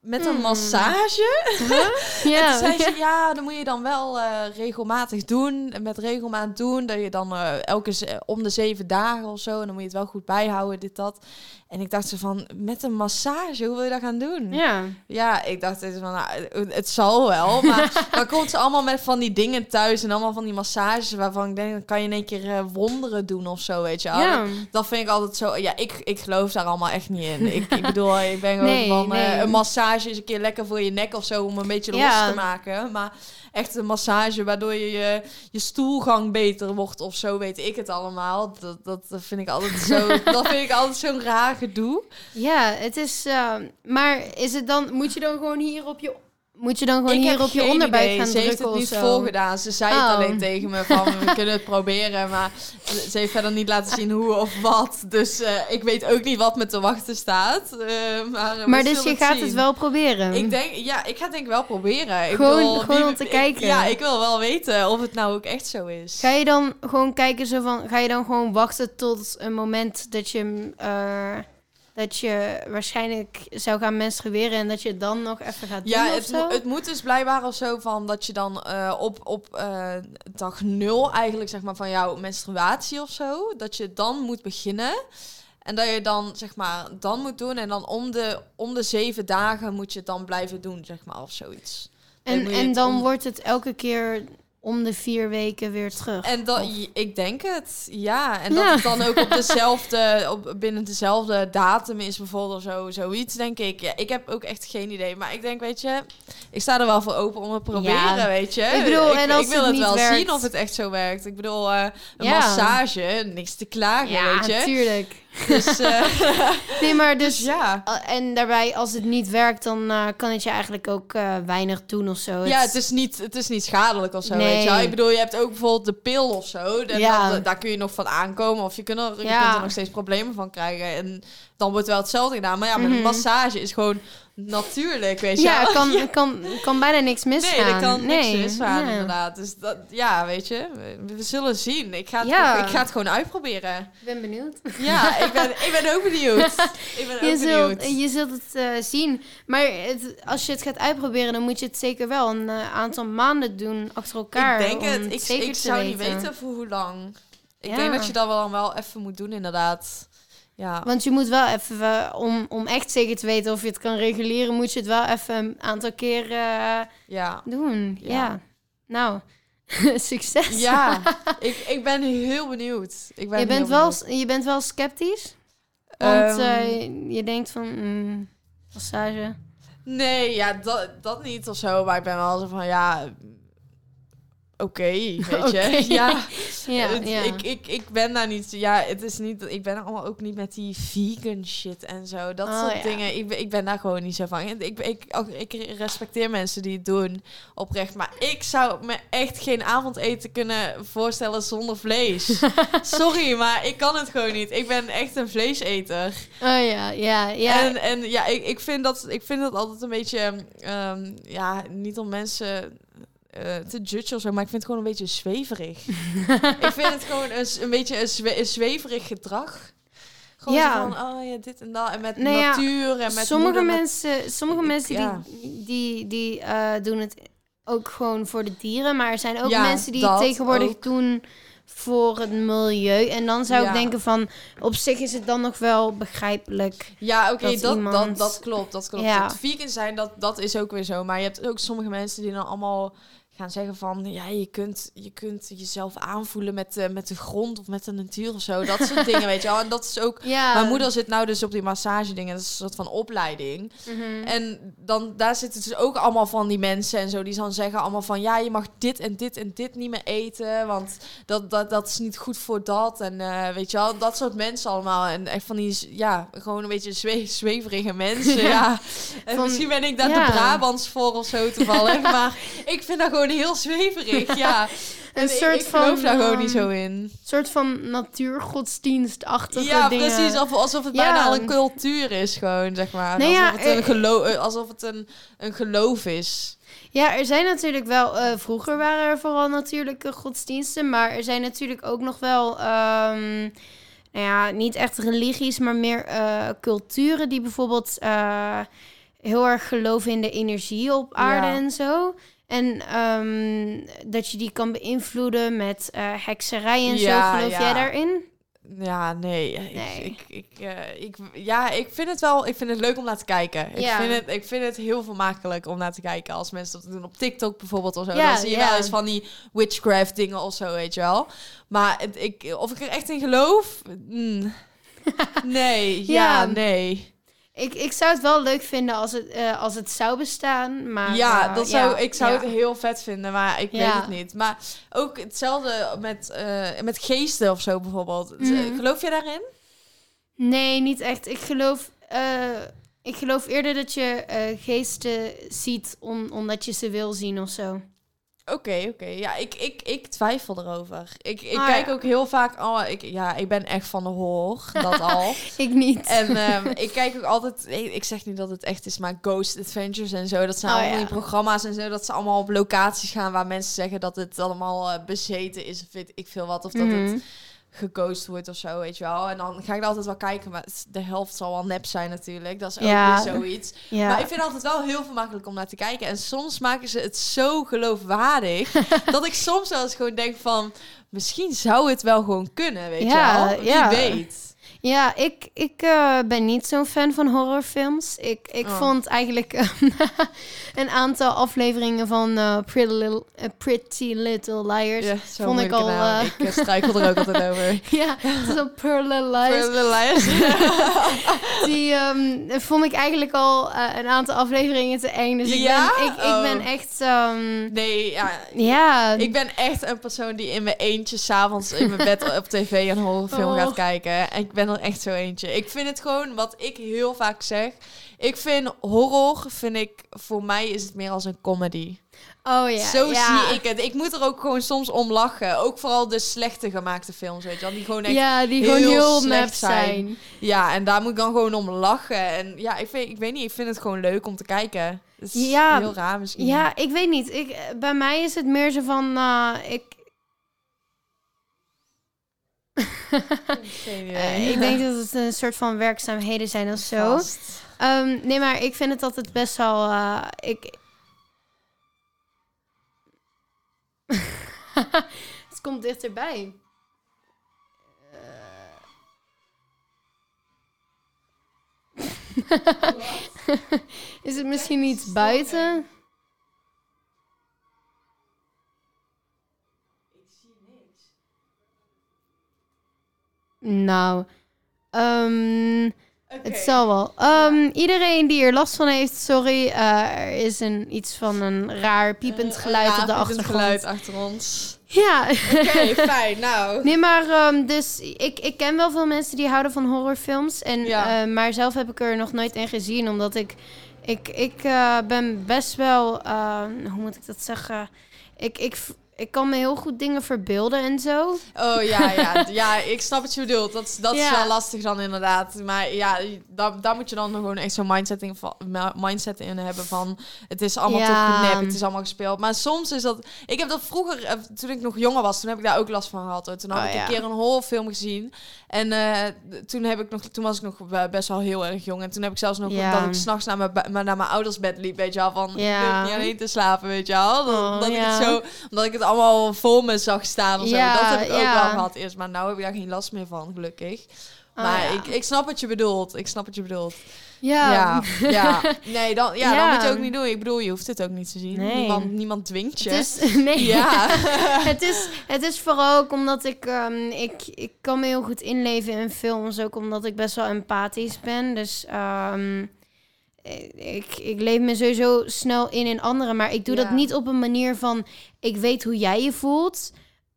met een Hmm. massage? En Ja, toen zei ze, ja, dan moet je dan wel eh, regelmatig doen. En met regelmaat doen, dat je dan eh, elke om de zeven dagen of zo. En dan moet je het wel goed bijhouden, dit, dat. En ik dacht zo van, met een massage, hoe wil je dat gaan doen? ja. Ja, ik dacht dus van, nou, het- zal wel. Maar dan komt ze allemaal met van die dingen thuis. En allemaal van die massages waarvan ik denk, dan kan je in één keer eh, wonderen doen of zo, weet je wel. Ja. Dat vind ik altijd zo. Ja, ik, ik geloof daar allemaal echt niet in. Ik, ik bedoel, ik ben gewoon Nee, van eh, een massage is een keer lekker voor je nek of zo om een beetje los te maken. Maar echt een massage waardoor je, je je stoelgang beter wordt of zo, weet ik het allemaal. Dat, dat vind ik altijd zo. dat vind ik altijd zo'n raar gedoe. Ja, het is. eh, maar is het dan. Moet je dan gewoon hier op je. Moet je dan gewoon ik hier op je onderbuik idee. gaan Ze heeft drukken het of niet zo? voorgedaan. Ze zei het Oh. alleen tegen me van we kunnen het proberen, maar ze ze heeft verder niet laten zien hoe of wat. Dus eh, ik weet ook niet wat me te wachten staat. Eh, maar we Maar dus je gaat zien. het wel proberen. Ik denk, ja, ik ga het denk ik wel proberen. Ik Gewoon- gewoon wie- om te ik- kijken. ja, ik wil wel weten of het nou ook echt zo is. Ga je dan gewoon kijken zo van. Ga je dan gewoon wachten tot een moment dat je. eh, dat je waarschijnlijk zou gaan menstrueren en dat je dan nog even gaat doen Ja, of het, mo- het moet dus blijkbaar of zo van dat je dan eh, op, op eh, dag nul eigenlijk zeg maar van jouw menstruatie of zo, dat je dan moet beginnen. En dat je dan zeg maar dan moet doen en dan om de, om de zeven dagen moet je het dan blijven doen zeg maar of zoiets. En en dan om- wordt het elke keer om de vier weken weer terug. En dat, Of- ik denk het, ja. En dat Ja. het dan ook op dezelfde, op, binnen dezelfde datum is bijvoorbeeld zo, zoiets, denk ik. Ja, ik heb ook echt geen idee. Maar ik denk, weet je, ik sta er wel voor open om het te proberen, Ja. weet je. Ik bedoel, en als ik wil het wel werkt- zien of het echt zo werkt. Ik bedoel, eh, een Ja. massage, niks te klagen, ja, weet je. tuurlijk. Dus, eh, Nee, maar dus dus... ja. Uh, En daarbij, als het niet werkt, dan eh, kan het je eigenlijk ook eh, weinig doen of zo. Ja, het is, niet, het is niet schadelijk of zo, Nee. weet je wel. Ik bedoel, je hebt ook bijvoorbeeld de pil of zo. Ja. dan- daar kun je nog van aankomen. Of je kunt, er, je Ja. kunt er nog steeds problemen van krijgen. En dan wordt wel hetzelfde gedaan. Maar ja, met Mhm. een massage is gewoon natuurlijk, weet je Ja, wel. kan, kan, kan bijna niks misgaan. Nee, er kan niks Nee, misgaan, ja. inderdaad. Dus dat, ja, weet je, we, we zullen zien. Ik ga, het, Ja. ik ga het gewoon uitproberen. Ik ben benieuwd. Ja, ik ben, ik ben ook benieuwd. Ik ben ook Je zult, benieuwd. je zult het eh, zien. Maar het, als je het gaat uitproberen, dan moet je het zeker wel een eh, aantal maanden doen achter elkaar. ik denk het. Ik, zou niet weten. weten voor hoe lang. Ik Ja. denk dat je dat wel, dan wel even moet doen, inderdaad. Ja. Want je moet wel even, eh, om, om echt zeker te weten of je het kan reguleren, moet je het wel even een aantal keer eh, Ja. doen. Ja. Ja. Nou, succes. Ja, ik, ik ben heel benieuwd. Ik ben je, bent wel, benieuwd. je bent wel sceptisch? Want Ehm, eh, je denkt van, mm, massage. Nee, ja, dat, dat niet of zo. Maar ik ben wel zo van, ja... Oké, weet je. Ja, Ja, het- ja. Ik, ik, ik ben daar niet... Ja, het is niet... Ik ben allemaal ook niet met die vegan shit en zo. Dat Oh, soort ja. dingen. Ik, ben- ik ben daar gewoon niet zo van. Ik, ik, ook- ik respecteer mensen die het doen, oprecht. Maar ik zou me echt geen avondeten kunnen voorstellen zonder vlees. Sorry, maar ik kan het gewoon niet. Ik ben echt een vleeseter. Oh ja, ja, ja. En, en ja, ik, ik, vind dat, ik vind dat altijd een beetje, ehm, ja, niet om mensen eh, te judgen of zo, maar ik vind het gewoon een beetje zweverig. ik vind het gewoon een, beetje een, zwe- een zweverig gedrag. Gewoon Ja. van, oh ja, dit en dat. En met Nou ja, natuur en met sommige moeder, met- mensen, sommige mensen ja. die, die, die eh, doen het ook gewoon voor de dieren. Maar er zijn ook Ja, mensen die het tegenwoordig ook. doen voor het milieu. En dan zou ik denken van, op zich is het dan nog wel begrijpelijk. Ja, oké, dat dat, dat, iemand- dat, klopt. Dat klopt. Het vegan zijn, dat, dat is ook weer zo. Maar je hebt ook sommige mensen die dan allemaal gaan zeggen van... Ja, je kunt, je kunt jezelf aanvoelen met, de met de grond of met de natuur of zo. Dat soort dingen, weet je wel. En dat is ook... Ja. Mijn moeder zit nou dus op die massage dingen. Dat is een soort van opleiding. Mhm. En dan, daar zitten dus ook allemaal van die mensen en zo. Die dan zeggen allemaal van... Ja, je mag dit en dit en dit niet meer eten. Want dat, dat, dat is niet goed voor dat. En eh, weet je wel, dat soort mensen allemaal. En echt van die, ja, gewoon een beetje zwe zweverige mensen. ja. En Van- misschien ben ik daar ja. de Brabants voor of zo toevallig. maar ik vind dat gewoon heel zweverig, ja. een soort ik, van... geloof daar gewoon ehm, niet zo in. soort van natuurgodsdienstachtige Ja, dingen. precies. Alsof, alsof het Ja. bijna al een cultuur is, gewoon, zeg maar. Nee, alsof, ja, het een eh, gelo- eh, alsof het een, een geloof is. Ja, er zijn natuurlijk wel... eh, vroeger waren er vooral natuurlijke godsdiensten. Maar er zijn natuurlijk ook nog wel... ehm, nou ja, niet echt religies, maar meer culturen... die bijvoorbeeld heel erg geloven in de energie op aarde Ja. en zo. En ehm, dat je die kan beïnvloeden met eh hekserij en Ja, zo. Geloof ja. jij daarin? Ja, nee. Nee. Ik, ik, ik, eh, ik, ja, ik vind het wel ik vind het leuk om naar te kijken. Ik, Ja. vind het, ik vind het heel vermakelijk om naar te kijken. Als mensen dat doen op TikTok bijvoorbeeld of zo. Ja, dan zie je ja. wel eens van die witchcraft dingen of zo, weet je wel. Maar het, ik, of ik er echt in geloof? Mm. Nee, Ja. nee. Ik, ik zou het wel leuk vinden als het, eh, als het zou bestaan. Maar, ja, eh, dat zou, ja, ik zou ja. het heel vet vinden, maar ik weet het niet. Maar ook hetzelfde met, eh, met geesten of zo bijvoorbeeld. Mhm. Geloof je daarin? Nee, niet echt. Ik geloof, ik geloof eerder dat je geesten ziet om, omdat je ze wil zien of zo. Oké, oké. Ja, ik, ik, ik twijfel erover. Ik, ik Ah, kijk ja. ook heel vaak... Oh, ik, ja, ik ben echt van de horror. Dat al. Ik niet. En ehm, ik kijk ook altijd... Ik, zeg niet dat het echt is, maar Ghost Adventures en zo. Dat zijn Oh, allemaal ja. die programma's en zo. Dat ze allemaal op locaties gaan waar mensen zeggen dat het allemaal eh, bezeten is. Of weet ik veel wat. Of dat Mhm. het geghost wordt of zo, weet je wel. En dan ga ik altijd wel kijken. Maar de helft zal wel nep zijn natuurlijk. Dat is ook Ja. weer zoiets. ja. Maar ik vind het altijd wel heel vermakelijk om naar te kijken. En soms maken ze het zo geloofwaardig... dat ik soms wel eens gewoon denk van... misschien zou het wel gewoon kunnen, weet Ja, je wel? Wie ja. weet. Ja, ik, ik eh, ben niet zo'n fan van horrorfilms. Ik, ik Oh. vond eigenlijk eh, een aantal afleveringen van eh, Pretty, Little, Pretty Little Liars. Ja, Ja, vond ik al, Ik struikel er ook altijd over. een Pretty Little Liars. Die ehm, vond ik eigenlijk al een aantal afleveringen te eng. Dus ik, Ja? ben, ik, ik Oh. ben echt... ehm, Nee, ja... ja, Ik ben echt een persoon die in mijn eentje s'avonds in mijn bed op tv een horrorfilm Oh. gaat kijken. En ik ben er echt zo eentje. Ik vind het gewoon, wat ik heel vaak zeg... Ik vind horror, vind ik... Voor mij is het meer als een comedy. oh ja. Zo ja. zie ik het. Ik moet er ook gewoon soms om lachen. Ook vooral de slechte gemaakte films, weet je wel. Die gewoon echt... Ja. Ja, die heel gewoon heel slecht zijn. zijn. en daar moet ik dan gewoon om lachen. En ja, ik, vind, ik weet niet, ik vind het gewoon leuk om te kijken. Het is Ja. heel raar misschien. Ja, ik weet niet. Ik, bij mij is het meer zo van... eh, ik, Eh, ik denk dat het een soort van werkzaamheden zijn of zo. Ehm, nee, maar ik vind het altijd best wel... eh, ik... het komt dichterbij. Eh. Is het misschien iets buiten? Nou, ehm, het zal wel. Ehm, Iedereen die er last van heeft, sorry. eh, er is een, iets van een raar piepend Een geluid op de piepend achtergrond. geluid achter ons. Ja. Oké, fijn. Nou. Nee, maar ehm, dus ik, ik ken wel veel mensen die houden van horrorfilms. En, Ja. eh, maar zelf heb ik er nog nooit in gezien, omdat ik... Ik, ik eh, ben best wel... eh, hoe moet ik dat zeggen? Ik, ik, ik kan me heel goed dingen verbeelden en zo. Oh ja, ja. ja, ik snap wat je bedoelt. Dat, is- dat is Ja. wel lastig dan inderdaad. Maar ja, daar, daar moet je dan gewoon echt zo'n mindset in, mindset in hebben van... Het is allemaal Ja. toch nep, het is allemaal gespeeld. Maar soms is dat... Ik heb dat vroeger, eh, toen ik nog jonger was, toen heb ik daar ook last van gehad. hoor. Toen had Oh, ik ja. een keer een horrorfilm gezien. En eh, toen, heb ik nog, toen was ik nog be- best wel heel erg jong. En toen heb ik zelfs nog dat ik s'nachts naar mijn, naar mijn ouders bed liep, weet je wel. Van, Ja. ik niet alleen te slapen, weet je wel. Dat, Oh, dat ik het zo omdat ik het allemaal voor me zag staan of zo. Ja, Dat heb ik ook wel gehad eerst. Maar nou heb ik daar geen last meer van, gelukkig. Oh, maar ik, ik snap wat je bedoelt. Ik snap wat je bedoelt. Ja. Ja, ja. Nee, dan, ja, Ja. dan moet je ook niet doen. Ik bedoel, je hoeft het ook niet te zien. Nee. Niemand, niemand dwingt je. Het is, nee. Ja. het, is, het is vooral ook omdat ik, ehm, ik... Ik kan me heel goed inleven in films. Ook omdat ik best wel empathisch ben. Dus ehm, ik, ik leef me sowieso snel in in anderen. Maar ik doe Ja. dat niet op een manier van... Ik weet hoe jij je voelt.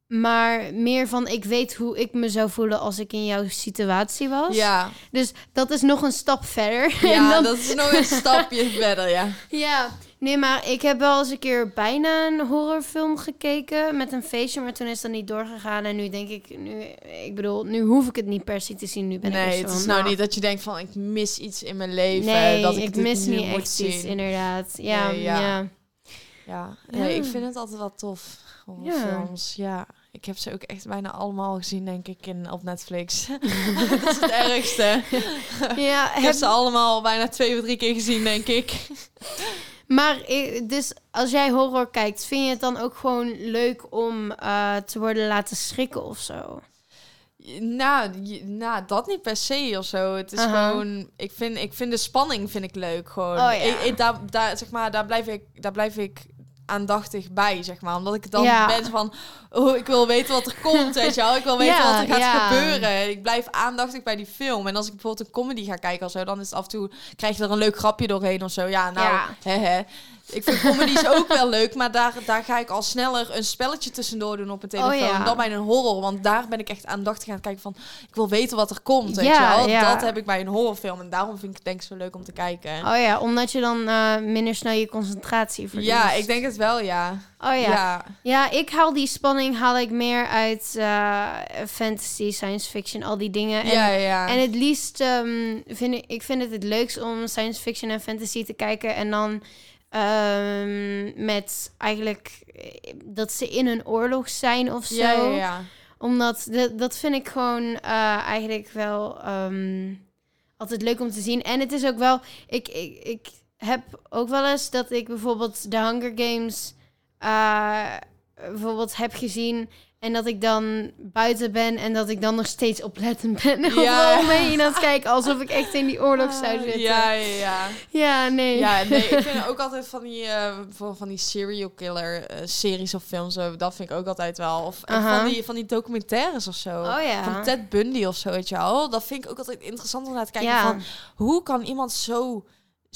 Maar meer van ik weet hoe ik me zou voelen als ik in jouw situatie was. Ja, Dus dat is nog een stap verder. Ja dan- dat is nog een stapje verder, ja. Ja, Nee, maar ik heb wel eens een keer bijna een horrorfilm gekeken met een feestje, maar toen is dat niet doorgegaan. En nu denk ik, nu, ik bedoel, nu hoef ik het niet per se te zien. Nu ben ik nee, echt het is nou niet dat je denkt van ik mis iets in mijn leven. Nee, dat ik, ik dit mis niet echt zien. iets, inderdaad. Ja, Nee, ja. ja. Ja, nee, Ja. ik vind het altijd wel tof. Horrorfilms, ja. Ik heb ze ook echt bijna allemaal gezien, denk ik, in, op Netflix. dat is het ergste. ja. Ik heb- ze allemaal bijna twee of drie keer gezien, denk ik. Maar dus als jij horror kijkt, vind je het dan ook gewoon leuk om eh, te worden laten schrikken of zo? Nou, nou, dat niet per se of zo. Het is Aha. gewoon, ik vind, ik vind de spanning vind ik leuk gewoon. Oh, ja. ik, ik- daar, daar, zeg maar, daar blijf ik, daar blijf ik aandachtig bij, zeg maar. Omdat ik dan Ja. ben van, oh, ik wil weten wat er komt, weet je wel. Ik wil weten Ja, wat er gaat ja. gebeuren. Ik blijf aandachtig bij die film. En als ik bijvoorbeeld een comedy ga kijken of zo, dan is het af en toe, krijg je er een leuk grapje doorheen of zo. Ja, nou, Ja. hè, hè. Ik vind comedies ook wel leuk, maar daar, daar ga ik al sneller een spelletje tussendoor doen op mijn telefoon. Oh, ja. Dan bij een horror, want daar ben ik echt aandachtig aan het kijken van... Ik wil weten wat er komt, weet Ja, je wel. ja. Dat heb ik bij een horrorfilm en daarom vind ik het denk ik zo leuk om te kijken. Oh ja, omdat je dan eh, minder snel je concentratie verliest. ja, ik denk het wel, ja. Oh ja. ja. Ja, ik haal die spanning haal ik meer uit eh, fantasy, science fiction, al die dingen. En, ja, ja. en het liefst ehm, vind ik, ik vind het het leukst om science fiction en fantasy te kijken en dan ehm, met eigenlijk eh, dat ze in een oorlog zijn of zo. ja, ja, ja. Omdat dat, dat vind ik gewoon eh, eigenlijk wel ehm, altijd leuk om te zien. En het is ook wel, ik, ik, ik heb ook wel eens dat ik bijvoorbeeld de Hunger Games eh, bijvoorbeeld heb gezien. En dat ik dan buiten ben en dat ik dan nog steeds oplettend ben. Ja. Overal omheen aan het kijken, alsof ik echt in die oorlog zou zitten. Ja, ja, ja. Ja, nee. Ja, nee, ik vind ook altijd van die, eh, voor- van die serial killer eh, series of films, zo, dat vind ik ook altijd wel. Of Aha. van, die, van die documentaires of zo. Oh ja. Van Ted Bundy of zo, weet je wel. Dat vind ik ook altijd interessant om naar te kijken. ja. Van, hoe kan iemand zo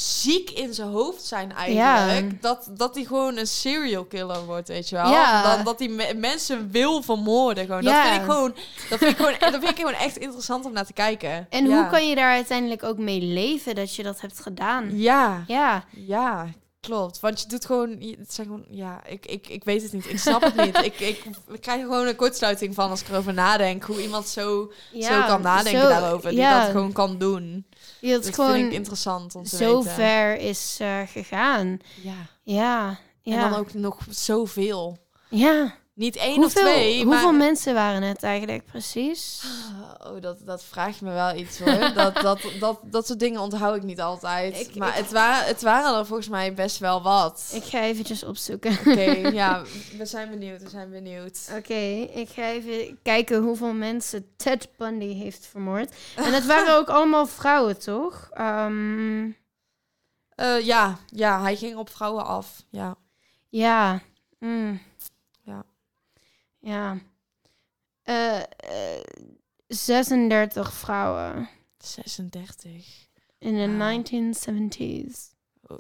ziek in zijn hoofd zijn eigenlijk? Ja. Dat, dat hij gewoon een serial killer wordt, weet je wel. Ja. Dat, dat hij me- mensen wil vermoorden. Gewoon. Ja. Dat vind ik gewoon, dat vind ik gewoon, dat vind ik gewoon echt interessant om naar te kijken. En hoe kan je daar uiteindelijk ook mee leven dat je dat hebt gedaan? Ja, Ja. ja, klopt. Want je doet gewoon, het zijn gewoon, ja, ik, ik, ik weet het niet. Ik snap het niet. Ik, ik, ik krijg er gewoon een kortsluiting van als ik erover nadenk. Hoe iemand zo, zo kan nadenken zo- daarover. Die dat gewoon kan doen. Die dat Dat gewoon vind ik interessant om te zo weten. ver is eh, gegaan. Ja. Ja. ja. En dan ook nog zoveel. Ja. Niet één Hoeveel, of twee, hoeveel maar... mensen waren het eigenlijk precies? Oh, dat, dat vraag je me wel iets hoor. dat, dat, dat, dat soort dingen onthoud ik niet altijd. Ik- maar ik- het, waren, het waren er volgens mij best wel wat. Ik ga eventjes opzoeken. Oké, ja, we zijn benieuwd, we zijn benieuwd. Oké, ik ga even kijken hoeveel mensen Ted Bundy heeft vermoord. En het waren ook allemaal vrouwen, toch? Ehm, Eh, ja, ja, hij ging op vrouwen af. Ja. ja. Mm. Ja. Eh, eh, 36 vrouwen 36. in de Wauw. 1970s. Oh.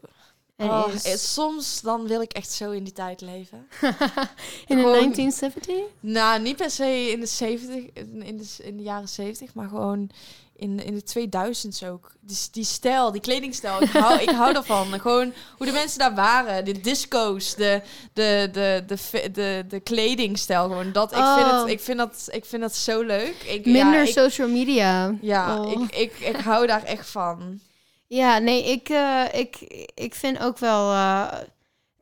Oh, is- soms dan wil ik echt zo in die tijd leven. in de Gewoon- 1970? Nou, niet per se in de 70, in de, in de jaren 70, maar gewoon in, in de 2000's ook. Die, die stijl, die kledingstijl, ik hou, ik hou daarvan. Gewoon hoe de mensen daar waren, de disco's, de, de, de, de, de, de, kledingstijl, gewoon dat. Ik, vind Oh. het, ik, vind dat, ik vind dat zo leuk. Ik, Minder ja, ik, social media. ja Oh. ik, ik, ik hou daar echt van. Ja, nee, ik, eh, ik, ik vind ook wel. eh,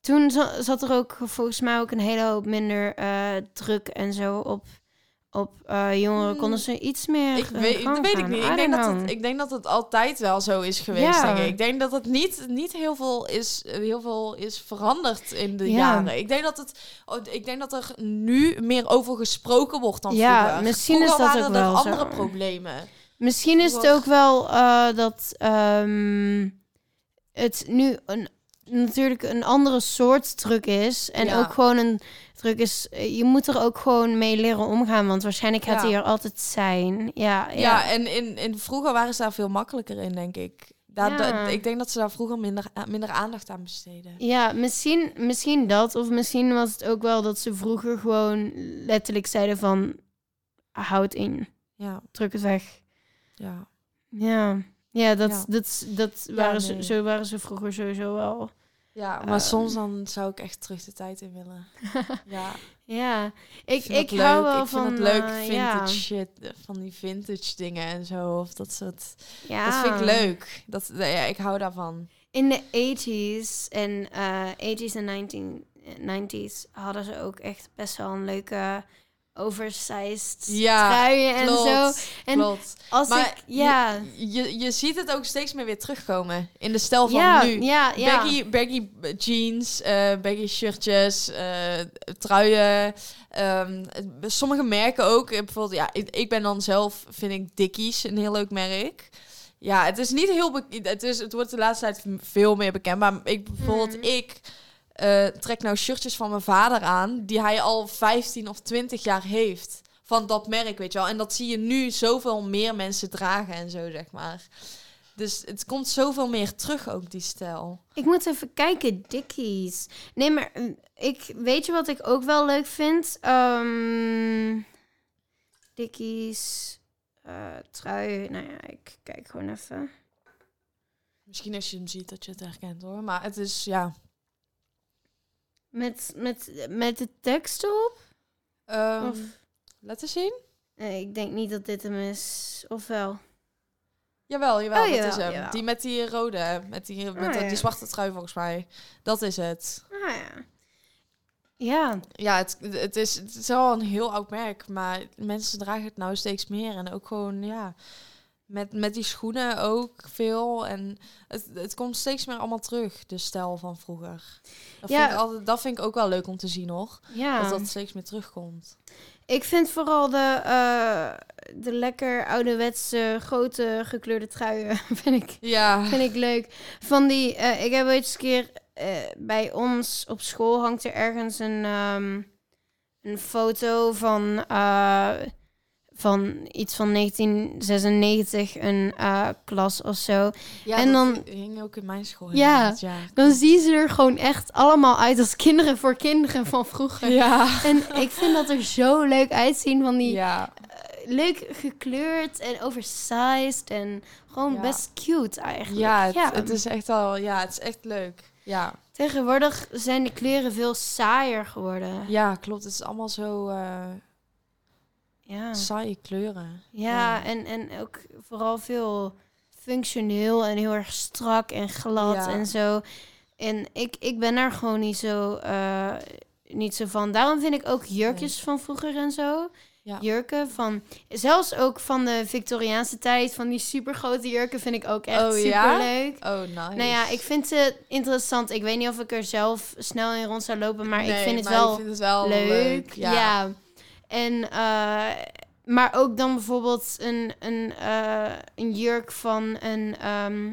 toen za- zat er ook volgens mij ook een hele hoop minder eh, druk en zo op, op jongeren. Hmm. Konden ze iets meer. Ik weet, dat weet ik niet. Ik denk, dat het, ik denk dat het altijd wel zo is geweest. Ja. Denk ik. ik denk dat het niet, niet heel, veel is, heel veel is veranderd in de Ja. jaren. Ik denk, dat het, oh, ik denk dat er nu meer over gesproken wordt dan Ja, vroeger. misschien Vroeger is dat waren ook er wel andere zo. problemen. Misschien is het ook wel eh, dat ehm, het nu een, natuurlijk een andere soort druk is. En Ja. ook gewoon een druk is. eh, Je moet er ook gewoon mee leren omgaan. Want waarschijnlijk gaat Ja. hij er altijd zijn. Ja, ja. Ja, en in, in vroeger waren ze daar veel makkelijker in, denk ik. Daar, Ja. ik denk dat ze daar vroeger minder, minder aandacht aan besteden. Ja, misschien, misschien dat. Of misschien was het ook wel dat ze vroeger gewoon letterlijk zeiden van... Houd in, Ja, druk het weg. Ja. Ja, ja, dat, Ja. dat, dat Ja, waren ze, zo waren ze vroeger sowieso wel Ja, maar Ehm. soms dan zou ik echt terug de tijd in willen. ja, Ja, ik, ik, hou wel ik van... vind het leuk, eh, vintage ja. shit, eh, van die vintage dingen en zo. Of dat soort. Ja. Dat vind ik leuk. Dat, ja, ik hou daarvan. In de 80s en eh 80s en 19, 90s hadden ze ook echt best wel een leuke oversized Ja, truien en zo. En Klopt. als Maar ik, ja, Je, je ziet het ook steeds meer weer terugkomen in de stijl van ja, nu. ja, ja. Baggy, baggy jeans, eh, baggy shirtjes, eh, truien. ehm, sommige merken ook. eh, Bijvoorbeeld, ja, ik, ik ben dan zelf, vind ik Dickies een heel leuk merk. Ja, het is niet heel bekend. Het, is, het wordt de laatste tijd veel meer bekend. Maar ik, bijvoorbeeld, Mhm. ik eh, trek nou shirtjes van mijn vader aan... die hij al 15 of 20 jaar heeft. Van dat merk, weet je wel. En dat zie je nu zoveel meer mensen dragen en zo, zeg maar. Dus het komt zoveel meer terug, ook die stijl. Ik moet even kijken, Dickies. Nee, maar mm, ik, weet je wat ik ook wel leuk vind? Ehm Dickies, eh trui. Nou ja, ik kijk gewoon even. Misschien als je hem ziet dat je het herkent hoor. Maar het is, ja. Met, met, met de tekst erop? Ehm, Of, Laat eens zien. nee, ik denk niet dat dit hem is. Of wel? Jawel, jawel, Oh, dat jawel, is hem. jawel. Die met die rode, met die, met Oh, ja. die zwarte trui volgens mij. Dat is het. Ah ja. Ja, Ja, het, het, is, het is wel een heel oud merk, maar mensen dragen het nou steeds meer. En ook gewoon, ja, met, met die schoenen ook veel. En het, het komt steeds meer allemaal terug, de stijl van vroeger. Dat, Ja. vind ik altijd, dat vind ik ook wel leuk om te zien, hoor. ja. Dat dat steeds meer terugkomt. Ik vind vooral de, eh, de lekker ouderwetse grote gekleurde truien vind ik, Ja, vind ik leuk. Van die, eh, ik heb ooit eens een keer eh, bij ons op school hangt er ergens een, ehm, een foto van, van iets van 1996, een eh, klas of zo. ja En dan- hing ook in mijn school. Ja, ja. Dan zien ze er gewoon echt allemaal uit als kinderen voor kinderen van vroeger. Ja. En ik vind dat er zo leuk uitzien van die Ja, leuk gekleurd en oversized en gewoon Ja. best cute eigenlijk. ja, het, het is echt al, ja, het is echt leuk. Ja, Tegenwoordig zijn de kleuren veel saaier geworden. ja klopt. Het is allemaal zo eh Ja, saaie kleuren. ja en, en ook vooral veel functioneel en heel erg strak en glad Ja. en zo. En ik, ik ben daar gewoon niet zo, eh, niet zo van. Daarom vind ik ook jurkjes van vroeger en zo. Ja. Jurken van, zelfs ook van de Victoriaanse tijd, van die supergrote jurken vind ik ook echt Oh, ja? leuk. Oh, nice. Nou ja, ik vind ze interessant. Ik weet niet of ik er zelf snel in rond zou lopen, maar ik vind het maar wel vindt het wel leuk. Ja. Ja. En, eh, maar ook dan bijvoorbeeld een, een, eh, een jurk van een, ehm,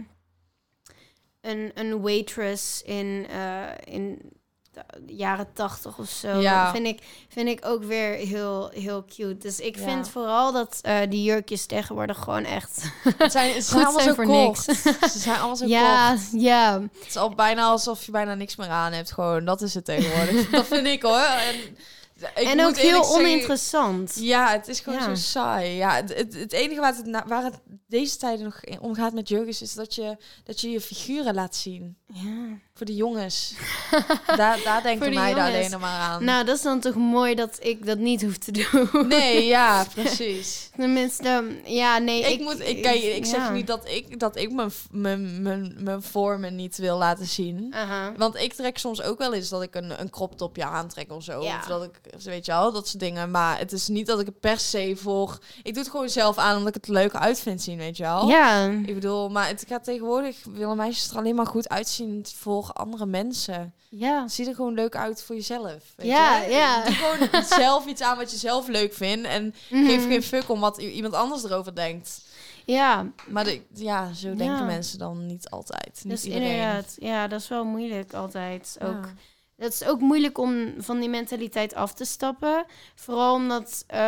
een, een waitress in, eh, in de jaren tachtig of zo. Ja. Vind, ik, vind ik ook weer heel, heel cute. Dus ik Ja. vind vooral dat die jurkjes tegenwoordig gewoon echt... Het zijn, het zijn allemaal zijn zo voor niks. Ze zijn allemaal zo ja, ja. Het is al bijna alsof je bijna niks meer aan hebt. Gewoon, dat is het tegenwoordig. dat vind ik hoor. En, ik en ook heel zeggen- oninteressant. Ja, het is gewoon Ja. zo saai. Ja, het, het, het enige waar het, waar het deze tijden nog in omgaat met jurkens is dat je, dat je je figuren laat zien. Ja. Voor de jongens. daar, daar denken de jongens. alleen nog maar aan. Nou, dat is dan toch mooi dat ik dat niet hoef te doen. nee, ja, precies. Tenminste, ja, nee. Ik, moet, ik, kijk, ik zeg ja. niet dat ik, dat ik mijn, mijn, mijn, mijn vormen niet wil laten zien. Aha. Want ik trek soms ook wel eens dat ik een, een crop topje aantrek of zo. Ja. Of dat ik, weet je wel, dat soort dingen. Maar het is niet dat ik het per se voor... Ik doe het gewoon zelf aan omdat ik het leuk uit vind zien, weet je wel. Ja, Ik bedoel, maar het gaat tegenwoordig... willen meisjes er alleen maar goed uitzien voor andere mensen. ja. Zie er gewoon leuk uit voor jezelf. Weet Ja, je? ja. Doe gewoon zelf iets aan wat je zelf leuk vindt. En Mhm. geef geen fuck om wat iemand anders erover denkt. Ja, Maar de, ja, zo denken Ja. mensen dan niet altijd. Niet dat is iedereen. inderdaad. Ja, dat is wel moeilijk altijd. Ook. Het is ook moeilijk om van die mentaliteit af te stappen. Vooral omdat eh,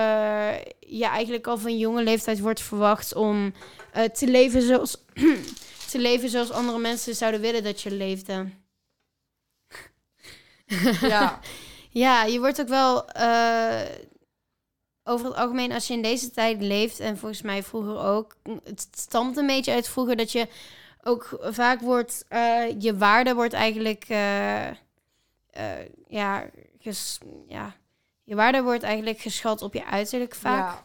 je eigenlijk al van jonge leeftijd wordt verwacht om eh, te, leven zoals, te leven zoals andere mensen zouden willen dat je leefde. Ja. Ja, je wordt ook wel eh, over het algemeen als je in deze tijd leeft en volgens mij vroeger ook. Het stamt een beetje uit vroeger dat je ook vaak wordt eh, je waarde wordt eigenlijk, eh, ja, ges- ja, je waarde wordt eigenlijk geschat op je uiterlijk vaak. Ja,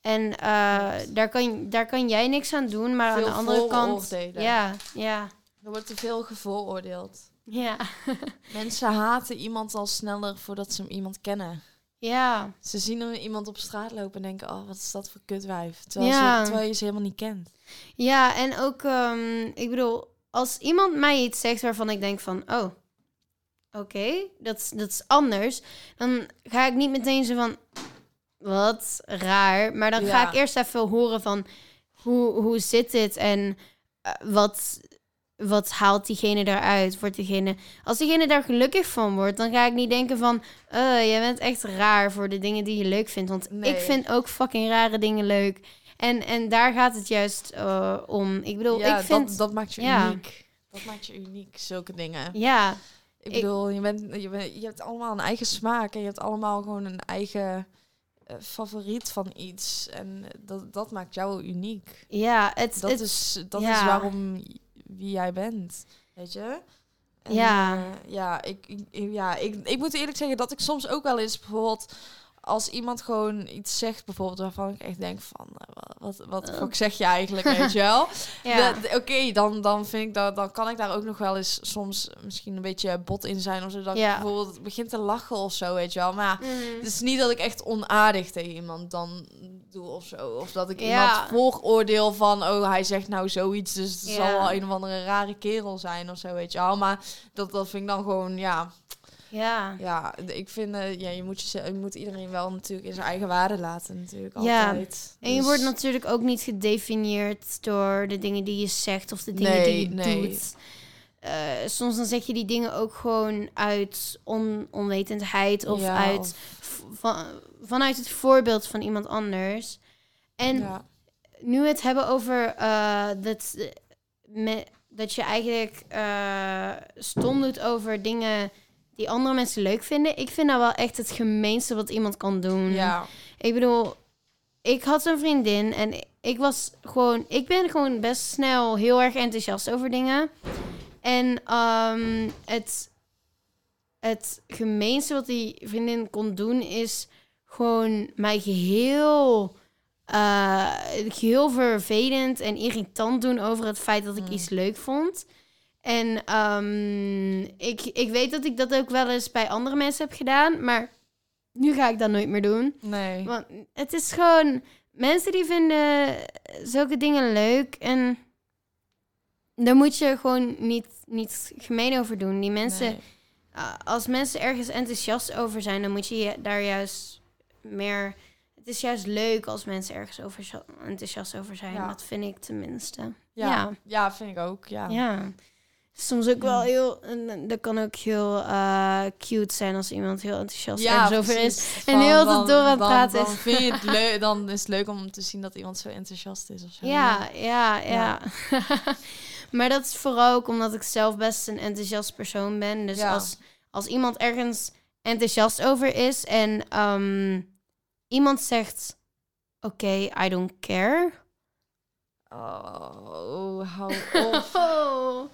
En eh, daar, kan, daar kan jij niks aan doen, maar aan de andere kant, ja, ja, er wordt te veel gevooroordeeld. ja, Mensen haten iemand al sneller voordat ze iemand kennen. ja, Ze zien iemand op straat lopen en denken, oh, wat is dat voor kutwijf. Terwijl, Ja. ze, terwijl je ze helemaal niet kent. ja. En ook, ehm, ik bedoel, als iemand mij iets zegt waarvan ik denk van, oh, oké, dat, is- dat is anders, dan ga ik niet meteen zo van, wat raar. Maar dan ga ik eerst even horen van, hoe, hoe zit dit en eh, wat, wat haalt diegene daaruit? Wordt diegene, als diegene daar gelukkig van wordt, dan ga ik niet denken van, eh, jij bent echt raar voor de dingen die je leuk vindt. Want Nee. ik vind ook fucking rare dingen leuk. En, en daar gaat het juist eh, om. Ik bedoel, ja, ik vind... dat, dat maakt je ja. uniek. Dat maakt je uniek, zulke dingen. Ja, Ik Ik- bedoel, je, bent, je, bent, je hebt allemaal een eigen smaak en je hebt allemaal gewoon een eigen favoriet van iets. En eh, dat, dat maakt jou uniek. ja, het, Dat, het, is, dat ja. is waarom wie jij bent, weet je? En, Ja. eh, ja, ik, ik, ja ik, ik moet eerlijk zeggen dat ik soms ook wel eens bijvoorbeeld... Als iemand gewoon iets zegt, bijvoorbeeld waarvan ik echt denk van... eh, wa- wat, wat de Oh. zeg je eigenlijk, weet je wel? ja. Oké, dan, dan vind ik dat, dan kan ik daar ook nog wel eens soms misschien een beetje bot in zijn of zo. Dat Ja. ik bijvoorbeeld begin te lachen of zo, weet je wel. Maar Mhm. het is niet dat ik echt onaardig tegen iemand dan doe of zo. Of dat ik Ja. iemand vooroordeel van, oh, hij zegt nou zoiets, dus het zal wel een of andere rare kerel zijn of zo, weet je wel. Maar dat, dat vind ik dan gewoon, ja, ja. ja, ik vind, eh, ja, je moet, je, je moet iedereen wel natuurlijk in zijn eigen waarde laten natuurlijk, Ja. altijd. En je Dus- wordt natuurlijk ook niet gedefinieerd door de dingen die je zegt of de dingen Nee, die je nee. doet. Eh, soms dan zeg je die dingen ook gewoon uit on onwetendheid of Ja, uit of- van, vanuit het voorbeeld van iemand anders. En ja. nu we het hebben over eh, dat, me, dat je eigenlijk stom doet over dingen die andere mensen leuk vinden. Ik vind dat wel echt het gemeenste wat iemand kan doen. ja. Ik bedoel, ik had een vriendin en ik was gewoon, ik ben gewoon best snel heel erg enthousiast over dingen. En ehm, het, het gemeenste wat die vriendin kon doen is gewoon mij geheel, eh, geheel vervelend en irritant doen over het feit dat ik Mm. iets leuk vond. En ehm, ik, ik weet dat ik dat ook wel eens bij andere mensen heb gedaan, maar nu ga ik dat nooit meer doen. Nee. Want het is gewoon... Mensen die vinden zulke dingen leuk. En daar moet je gewoon niet, niet gemeen over doen. Die mensen... Nee. uh, Als mensen ergens enthousiast over zijn... dan moet je je daar juist meer... Het is juist leuk als mensen ergens over, enthousiast over zijn. Ja. Dat vind ik tenminste. Ja. Ja. Ja. vind ik ook. Ja. Ja. Soms ook wel Ja. heel... en Dat kan ook heel eh, cute zijn als iemand heel enthousiast Ja, ergens over is. En Van- heel de dan- door aan het dan- praten Dan is. vind je het leuk, dan is het leuk om te zien dat iemand zo enthousiast is of zo. Ja, ja, ja. Ja. maar dat is vooral ook omdat ik zelf best een enthousiast persoon ben. Dus Ja. als, als iemand ergens enthousiast over is en ehm, iemand zegt: Oké, I don't care. Oh, hou op.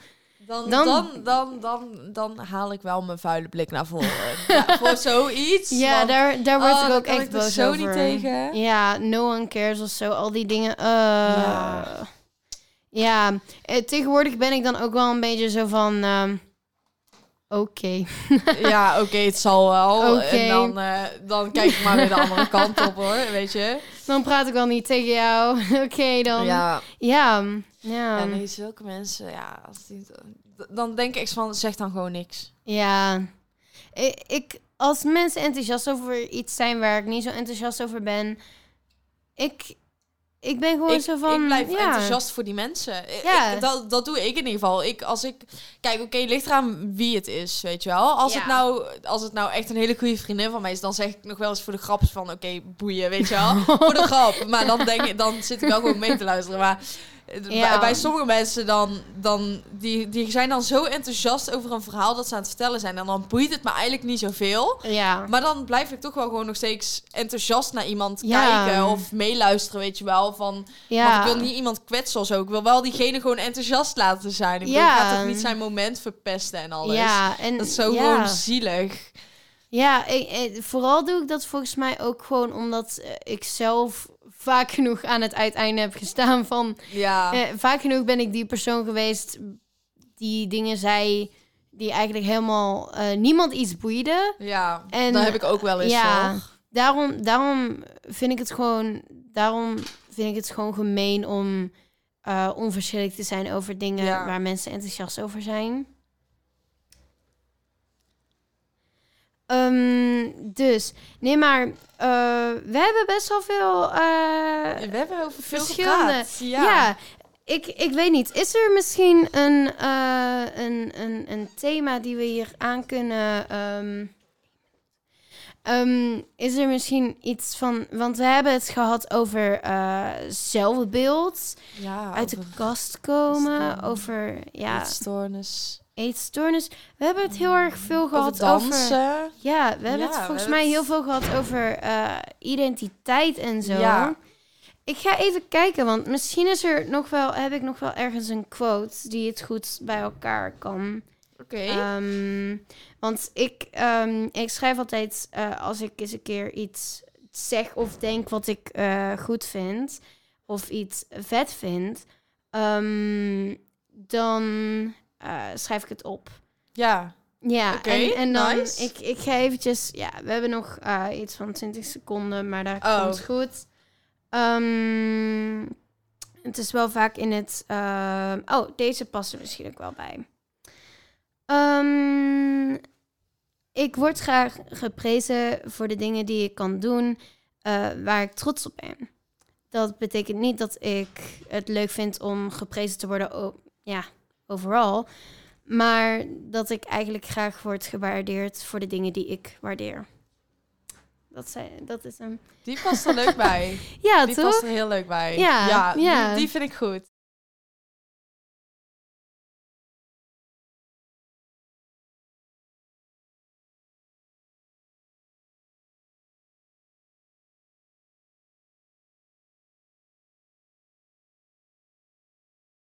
Oh. Dan, Dan- dan, dan, dan, dan, haal ik wel mijn vuile blik naar voren. ja, voor zoiets. Ja, want- daar, daar word oh, ik daar ook echt ik boos zo over. niet tegen. Ja, no one cares of zo. Al die dingen. eh. Ja. ja. eh, tegenwoordig ben ik dan ook wel een beetje zo van... ehm, Oké. Ja, oké, het zal wel. En dan, eh, dan kijk ik maar weer de andere kant op hoor, weet je. Dan praat ik wel niet tegen jou. Oké, dan. Ja. Ja, Ja. ja nee, zulke mensen, ja. Als die, dan denk ik van, zeg dan gewoon niks. Ja. Ik, ik, als mensen enthousiast over iets zijn waar ik niet zo enthousiast over ben... Ik, ik ben gewoon ik, zo van... ik blijf ja. enthousiast voor die mensen. Ja. Ik, dat, dat doe ik in ieder geval. Ik, als ik, kijk, oké, het ligt eraan wie het is, weet je wel. Als, Ja. het nou, als het nou echt een hele goede vriendin van mij is, dan zeg ik nog wel eens voor de grap van, oké, boeien, weet je wel. voor de grap. Maar dan, denk ik, dan zit ik wel gewoon mee te luisteren. Maar Ja. Bij, sommige mensen dan, dan die, die zijn dan zo enthousiast over een verhaal dat ze aan het vertellen zijn. En dan boeit het me eigenlijk niet zoveel. Ja. Maar dan blijf ik toch wel gewoon nog steeds enthousiast naar iemand Ja. kijken of meeluisteren, weet je wel. Van, ja. Want ik wil niet iemand kwetsen of zo. Ik wil wel diegene gewoon enthousiast laten zijn. Ik Ja. ik ga toch niet zijn moment verpesten en alles. Ja, en Dat is zo gewoon zielig. Ja, ik, eh, vooral doe ik dat volgens mij ook gewoon omdat eh, ik zelf vaak genoeg aan het uiteinde heb gestaan van... Ja. eh, vaak genoeg ben ik die persoon geweest die dingen zei die eigenlijk helemaal eh, niemand iets boeide. ja. En, dat heb ik ook wel eens ja, daarom, daarom vind ik het gewoon... Daarom vind ik het gewoon gemeen om eh onverschillig te zijn over dingen Ja. waar mensen enthousiast over zijn. Ehm, dus, nee, maar eh, we hebben best wel veel. eh, We hebben over veel verschillende- gepraat. ja, Ja. ik, ik weet niet. Is er misschien een, eh, een, een, een thema die we hier aan kunnen. ehm, ehm, is er misschien iets van. Want we hebben het gehad over zelfbeeld, ja uit de kast komen, over ja. Eetstoornis. We hebben het heel erg veel Over gehad over. dansen. Ja, we hebben Ja, het volgens hebben mij het- heel veel gehad over eh, identiteit en zo. Ja. Ik ga even kijken, want misschien is er nog wel, heb ik nog wel ergens een quote die het goed bij elkaar kan. Oké. Ehm, want ik, ehm, ik schrijf altijd eh, als ik eens een keer iets zeg of denk wat ik eh, goed vind of iets vet vind, ehm, dan eh, schrijf ik het op. ja. Ja, Oké, en, en dan, nice. ik, ik ga eventjes, ja, we hebben nog eh, iets van 20 seconden, maar daar Oh. komt goed. Ehm, het is wel vaak in het, ehm, oh, deze past er misschien ook wel bij. Ehm, ik word graag geprezen voor de dingen die ik kan doen, eh, waar ik trots op ben. Dat betekent niet dat ik het leuk vind om geprezen te worden, o- ja, overal. Maar dat ik eigenlijk graag word gewaardeerd voor de dingen die ik waardeer. Dat, zijn, dat is hem. Die past er leuk bij. Ja, Die toch? past er heel leuk bij. Ja, ja. Die, die vind ik goed.